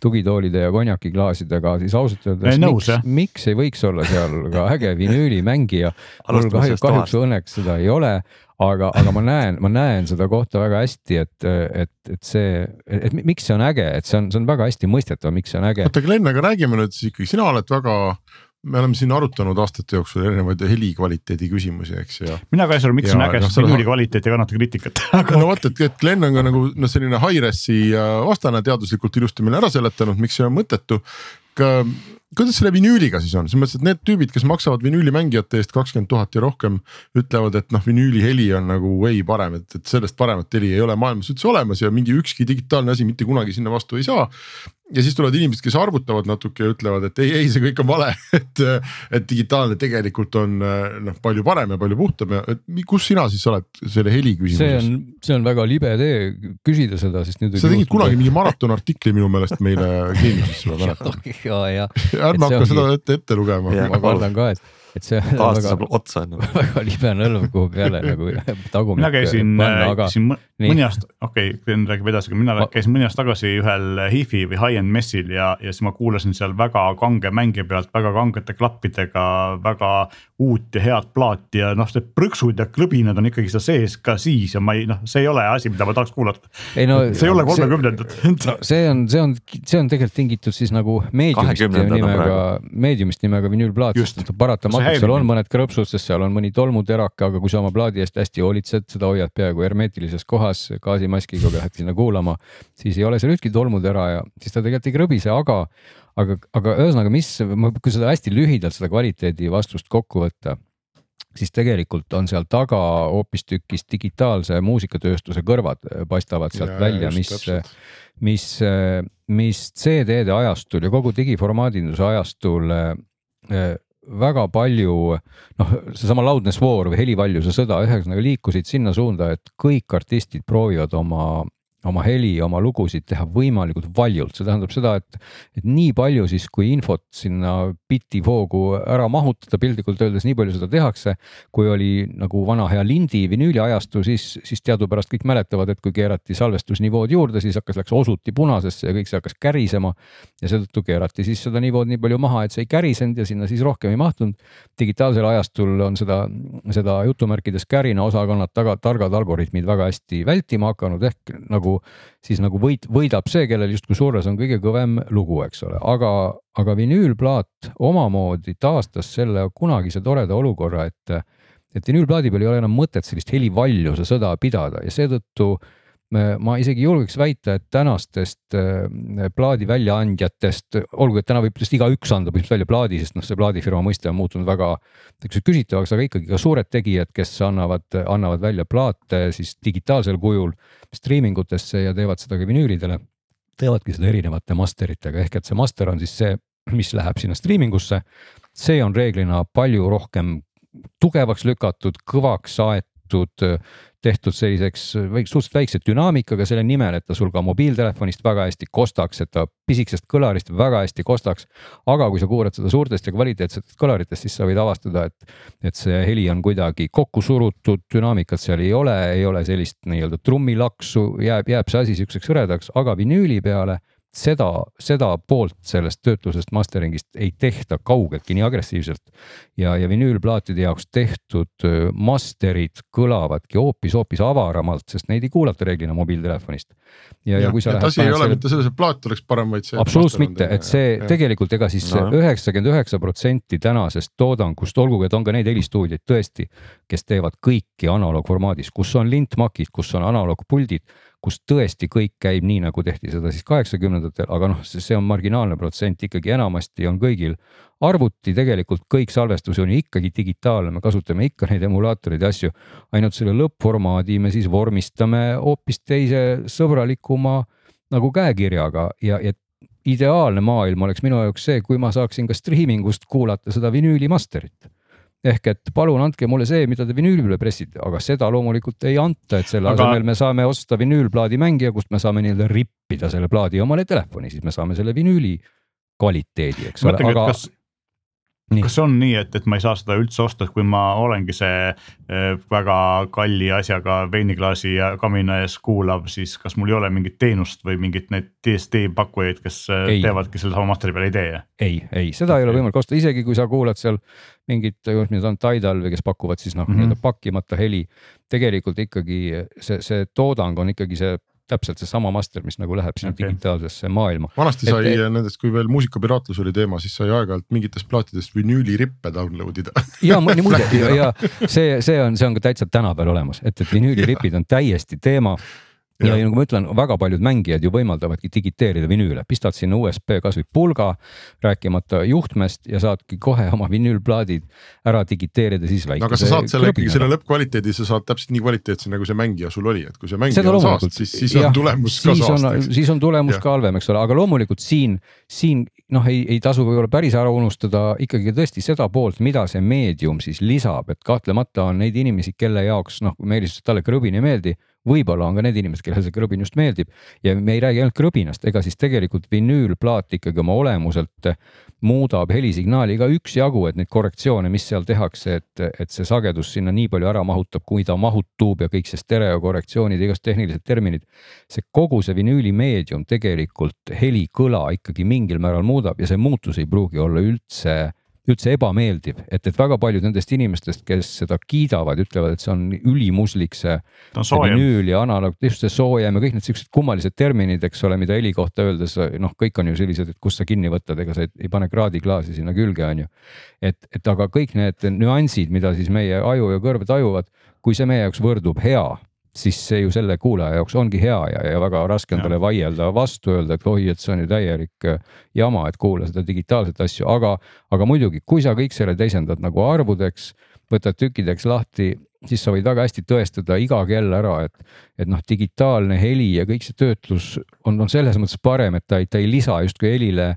tugitoolide ja konjakiklaasidega, siis ausalt öeldes miks, miks ei võiks olla seal ka äge vinüülimängija. mul kahju, kahjuks õnneks seda ei ole, aga, aga ma näen, ma näen seda kohta väga hästi, et, et, et see, et miks see on äge, et see on, see on väga hästi mõistetav, miks see on äge. oota, Glen, aga räägime nüüd siis ikkagi, sina oled väga me oleme siin arutanud aastate jooksul erinevaid heli kvaliteedi küsimusi, eks ju. mina ka ei saa aru, miks ja, on äge, sest vinüüli kvaliteet ei kannata kriitikat no vot, et, et Glen on ka nagu noh, selline high-res'i vastane teaduslikult ilusti meile ära seletanud, miks see on mõttetu. kuidas selle vinüüliga siis on, selles mõttes, et need tüübid, kes maksavad vinüülimängijate eest kakskümmend tuhat ja rohkem, ütlevad, et noh, vinüüli heli on nagu way parem, et, et sellest paremat heli ei ole maailmas üldse olemas ja mingi ükski digitaalne asi mitte kunagi sinna vastu ei saa ja siis tulevad inimesed, kes arvutavad natuke ja ütlevad, et ei, ei, see kõik on vale, et, et digitaalne tegelikult on noh, palju parem ja palju puhtam ja et kus sina siis oled selle heli küsimuses? see on, see on väga libe tee küsida seda, sest nüüd. sa tegid kunagi mingi maratonartikli minu meelest meile Geeniuses, ma mäletan. ärme hakka seda ette, ette lugema. ma kardan ka, et et see on aasta saab otsa nagu. väga libe nõlv, kuhu peale nagu tagumik. mina käisin, käisin mõni aasta, okei okay,, Glen räägib edasi, aga mina ma... käisin mõni aasta tagasi ühel HIFi või high-end messil ja, ja siis ma kuulasin seal väga kange mängija pealt väga kangete klappidega väga uut ja head plaati ja noh, see prõksud ja klõbinad on ikkagi seal sees ka siis ja ma ei noh, see ei ole asi, mida ma tahaks kuulata. No, see ei ole kolmekümnendad. no see on, see on, see on tegelikult tingitud siis nagu meediumist nimega, meediumist nimega vinüülplaat, sest paratamatult seal on mõned krõpsud, sest seal on mõni tolmuterake, aga kui sa oma plaadi eest hästi hoolitsed, seda hoiad peaaegu hermeetilises kohas gaasimaskiga, kui lähed sinna kuulama, siis ei ole seal ühtki tolmutera ja siis ta tegelikult ei krõbise, aga, aga, aga ühesõnaga, mis, kui seda hästi lühidalt seda kvaliteedi vastust kokku võtta, siis tegelikult on seal taga hoopistükkis digitaalse muusikatööstuse kõrvad paistavad sealt välja, mis, mis, mis CD-de ajastul ja kogu digiformaadinduse ajastul eh, väga palju noh, seesama Loudness War või helivaljuse sõda ühesõnaga liikusid sinna suunda, et kõik artistid proovivad oma oma heli, oma lugusid teha võimalikult valjult, see tähendab seda, et, et nii palju siis, kui infot sinna biti voogu ära mahutada, piltlikult öeldes nii palju seda tehakse. kui oli nagu vana hea lindi vinüüli ajastu, siis, siis teadupärast kõik mäletavad, et kui keerati salvestusnivood juurde, siis hakkas, läks osuti punasesse ja kõik see hakkas kärisema. ja seetõttu keerati siis seda nivood nii palju maha, et see ei kärisenud ja sinna siis rohkem ei mahtunud. digitaalsel ajastul on seda, seda jutumärkides kärina osakonnad taga, targad algoritmid väga hästi vältima hakanud, ehk nagu siis nagu võit, võidab see, kellel justkui surres on kõige kõvem lugu, eks ole, aga, aga vinüülplaat omamoodi taastas selle kunagise toreda olukorra, et et vinüülplaadi peal ei ole enam mõtet sellist helivaljuse sõda pidada ja seetõttu me- ma isegi julgeks väita, et tänastest äh, plaadi väljaandjatest, olgu, et täna võib lihtsalt igaüks anda põhimõtteliselt välja plaadi, sest noh, see plaadifirma mõiste on muutunud väga niisuguseks küsitavaks, aga ikkagi ka suured tegijad, kes annavad, annavad välja plaate siis digitaalsel kujul streaming utesse ja teevad seda ka vinüülidele, teevadki seda erinevate master itega, ehk et see master on siis see, mis läheb sinna streaming usse. see on reeglina palju rohkem tugevaks lükatud, kõvaks aetud, tehtud selliseks väik- suhteliselt väikse dünaamikaga selle nimel, et ta sul ka mobiiltelefonist väga hästi kostaks, et ta pisikesest kõlarist väga hästi kostaks. aga kui sa kuulad seda suurtest ja kvaliteetsetest kõlaritest, siis sa võid avastada, et, et see heli on kuidagi kokku surutud, dünaamikat seal ei ole, ei ole sellist nii-öelda trummilaksu, jääb, jääb see asi siukseks hõredaks, aga vinüüli peale seda, seda poolt sellest töötlusest mastering'ist ei tehta kaugeltki nii agressiivselt. ja, ja vinüülplaatide jaoks tehtud master'id kõlavadki hoopis, hoopis avaramalt, sest neid ei kuulata reeglina mobiiltelefonist. ja, ja kui sa lähed. asi ei ole mitte selles, et plaat oleks parem, vaid see. absoluutselt mitte, et see tegelikult ega siis üheksakümmend üheksa protsenti tänasest toodangust, olgugi et on ka neid helistuudioid tõesti, kes teevad kõiki analoogformaadis, kus on lintmakid, kus on analoogpuldid, kus tõesti kõik käib nii, nagu tehti seda siis kaheksakümnendatel, aga noh, see on marginaalne protsent ikkagi enamasti on kõigil arvuti tegelikult kõik salvestus on ju ikkagi digitaalne, me kasutame ikka neid emulaatoreid ja asju. ainult selle lõppformaadi me siis vormistame hoopis teise sõbralikuma nagu käekirjaga ja, ja ideaalne maailm oleks minu jaoks see, kui ma saaksin ka streaming ust kuulata seda vinüüli master'it. Ehk et palun andke mulle see, mida te vinüülile pressite, aga seda loomulikult ei anta, et selle Aga- asemel me saame osta vinüülplaadi mängija, kust me saame nii-öelda rippida selle plaadi omale telefoni, siis me saame selle vinüüli kvaliteedi, eks ole, mõtlengi, et aga kas, Nii. kas on nii, et, et ma ei saa seda üldse osta, kui ma olengi see eh, väga kalli asjaga veiniklaasi ja kamina ees kuulav, siis kas mul ei ole mingit teenust või mingit neid DSD pakkujaid, kes eh, Ei. teevadki selle sama materjali peale, ei tee? ei, ei, seda ei ole võimalik osta, isegi kui sa kuulad seal mingit, mis need on, Tidal või kes pakuvad siis noh mm. -hmm. nii-öelda pakkimata heli. tegelikult ikkagi see, see toodang on ikkagi see täpselt seesama master, mis nagu läheb sinna okay. digitaalsesse maailma. vanasti sai et- nendest, kui veel muusikapiraatlus oli teema, siis sai aeg-ajalt mingitest plaatidest vinüülirippe download ida. ja mõni muide ära. ja see, see on, see on ka täitsa tänapäeval olemas, et, et vinüüliripid on täiesti teema. Ja, ja nagu ma ütlen, väga paljud mängijad ju võimaldavadki digiteerida vinüüle, pistad sinna USB kasvõi pulga, rääkimata juhtmest ja saadki kohe oma vinüülplaadid ära digiteerida siis no väikese. aga sa saad selle ikkagi, selle lõppkvaliteedi sa saad täpselt nii kvaliteetse, nagu see mängija sul oli, et kui see mängija on saast, siis, siis on tulemus ka saast, siis on tulemus Jah. ka halvem, eks ole, aga loomulikult siin, siin noh, ei, ei tasu võib-olla päris ära unustada ikkagi tõesti seda poolt, mida see meedium siis lisab, et kahtlemata on neid inimesi, kelle jaoks noh, Meelis talle krõbin ei meeldi, võib-olla on ka need inimesed, kellele see krõbin just meeldib ja me ei räägi ainult krõbinast, ega siis tegelikult vinüülplaat ikkagi oma olemuselt muudab helisignaali ka üksjagu, et neid korrektsioone, mis seal tehakse, et, et see sagedus sinna nii palju ära mahutab, kui ta mahutub ja kõik see stereokorrektsioonid igasugused tehnilised terminid. see kogu see vinüülimeedium tegelikult helikõla ikkagi mingil määral muudab ja see muutus ei pruugi olla üldse üldse ebameeldiv, et, et väga paljud nendest inimestest, kes seda kiidavad, ütlevad, et see on ülimuslik, see ta on soojem. vinüül ja analoog, just see soojem ja kõik need siuksed kummalised terminid, eks ole, mida heli kohta öeldes noh, kõik on ju sellised, et kust sa kinni võtad, ega sa ei, ei pane kraadiklaasi sinna külge, on ju. et, et aga kõik need nüansid, mida siis meie aju ja kõrv tajuvad, kui see meie jaoks võrdub hea, siis see ju selle kuulaja jaoks ongi hea ja, ja väga raske on talle vaielda vastu, öelda, et oi, et see on ju täielik äh, jama, et kuula seda digitaalset asju, aga, aga muidugi, kui sa kõik selle teisendad nagu arvudeks, võtad tükkideks lahti, siis sa võid väga hästi tõestada iga kell ära, et, et noh, digitaalne heli ja kõik see töötlus on, on selles mõttes parem, et ta ei, ta ei lisa justkui helile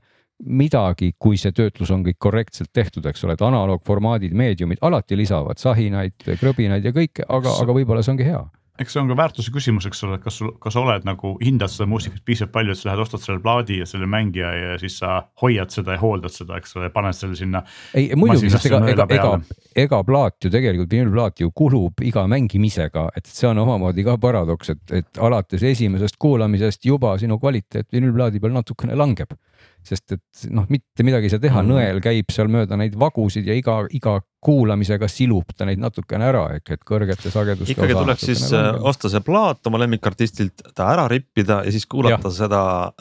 midagi, kui see töötlus on kõik korrektselt tehtud, eks ole, et analoogformaadid, meediumid alati lisavad sahinaid, krõbinaid ja kõike, aga, aga võib-olla see ongi hea eks see on ka väärtuse küsimus, eks ole, et kas sul, kas sa oled nagu hindad seda muusikat piisavalt palju, et sa lähed ostad selle plaadi ja selle mängija ja siis sa hoiad seda ja hooldad seda, eks ole, paned selle sinna. ei muidugi, sest ega, ega, ega ega plaat ju tegelikult, vinüülplaat ju kulub iga mängimisega, et see on omamoodi ka paradoks, et, et alates esimesest kuulamisest juba sinu kvaliteet vinüülplaadi peal natukene langeb. Sest et noh, mitte midagi ei saa teha, Mhm. nõel käib seal mööda neid vagusid ja iga, iga kuulamisega silub ta neid natukene ära, ehk et kõrgete sageduste. ikkagi tuleks siis äh, osta see plaat oma lemmikartistilt, ta ära rippida ja siis kuulata Jah. seda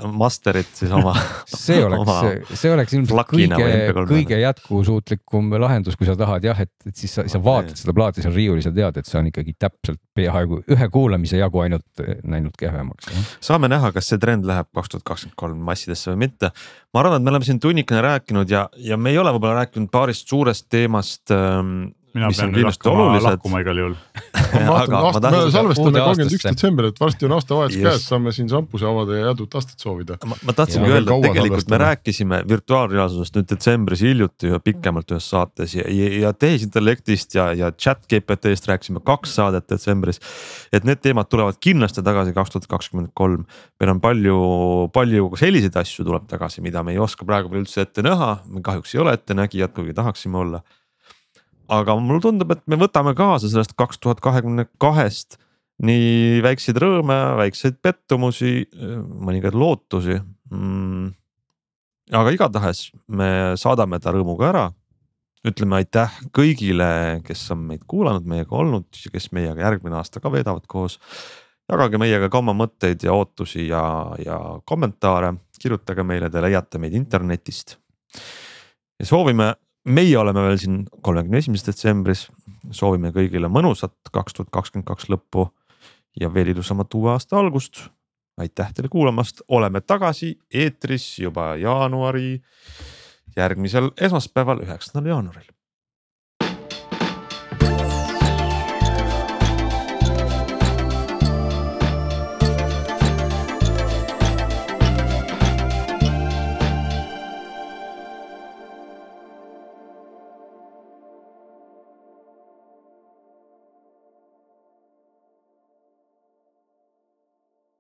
master'it siis oma see oleks see oleks ilmselt kõige MP3-le., kõige jätkusuutlikum lahendus, kui sa tahad jah, et, et siis sa, sa vaatad seda plaati seal riiulis ja tead, et see on ikkagi täpselt peaaegu ühe kuulamise jagu ainult läinud kehvemaks. saame näha, kas see trend läheb kaks tuhat kakskümmend kolm massidesse või mitte. Ma arvan, et me oleme siin tunnikene rääkinud ja, ja me ei ole võib-olla rääkinud paarist suurest teemast ähm,. Mina mis on pean nüüd kindlasti hakkama olulised, lahkuma igal juhul. aga ma aasta, me salvestame kolmkümmend üks detsember, et varsti on aastavahetus Just. käes, saame siin šampuse avada ja head uut aastat soovida. ma, ma tahtsingi Ja. öelda, et tegelikult me rääkisime virtuaalreaalsusest nüüd detsembris hiljuti ühe pikemalt ühes saates ja, ja, ja tehisintellektist ja, ja chat GPT-st rääkisime kaks saadet detsembris. et need teemad tulevad kindlasti tagasi kaks tuhat kakskümmend kolm. meil on palju, palju ka selliseid asju tuleb tagasi, mida me ei oska praegu veel üldse ette näha, me kahjuks ei ole ettenägijad, kuigi tahaksime olla. Aga mulle tundub, et me võtame kaasa sellest kaks tuhat kahekümne kahest nii väikseid rõõme, väikseid pettumusi, mõningaid lootusi mm.. aga igatahes me saadame ta rõõmuga ära. ütleme aitäh kõigile, kes on meid kuulanud, meiega olnud ja kes meiega järgmine aasta ka veedavad koos. jagage meiega ka oma mõtteid ja ootusi ja, ja kommentaare, kirjutage meile, te leiate meid internetist. ja soovime, meie oleme veel siin kolmekümne esimeses detsembris, soovime kõigile mõnusat kaks tuhat kakskümmend kaks lõppu ja veel ilusamat uue aasta algust. aitäh teile kuulamast, oleme tagasi eetris juba jaanuari järgmisel esmaspäeval, üheksandal jaanuaril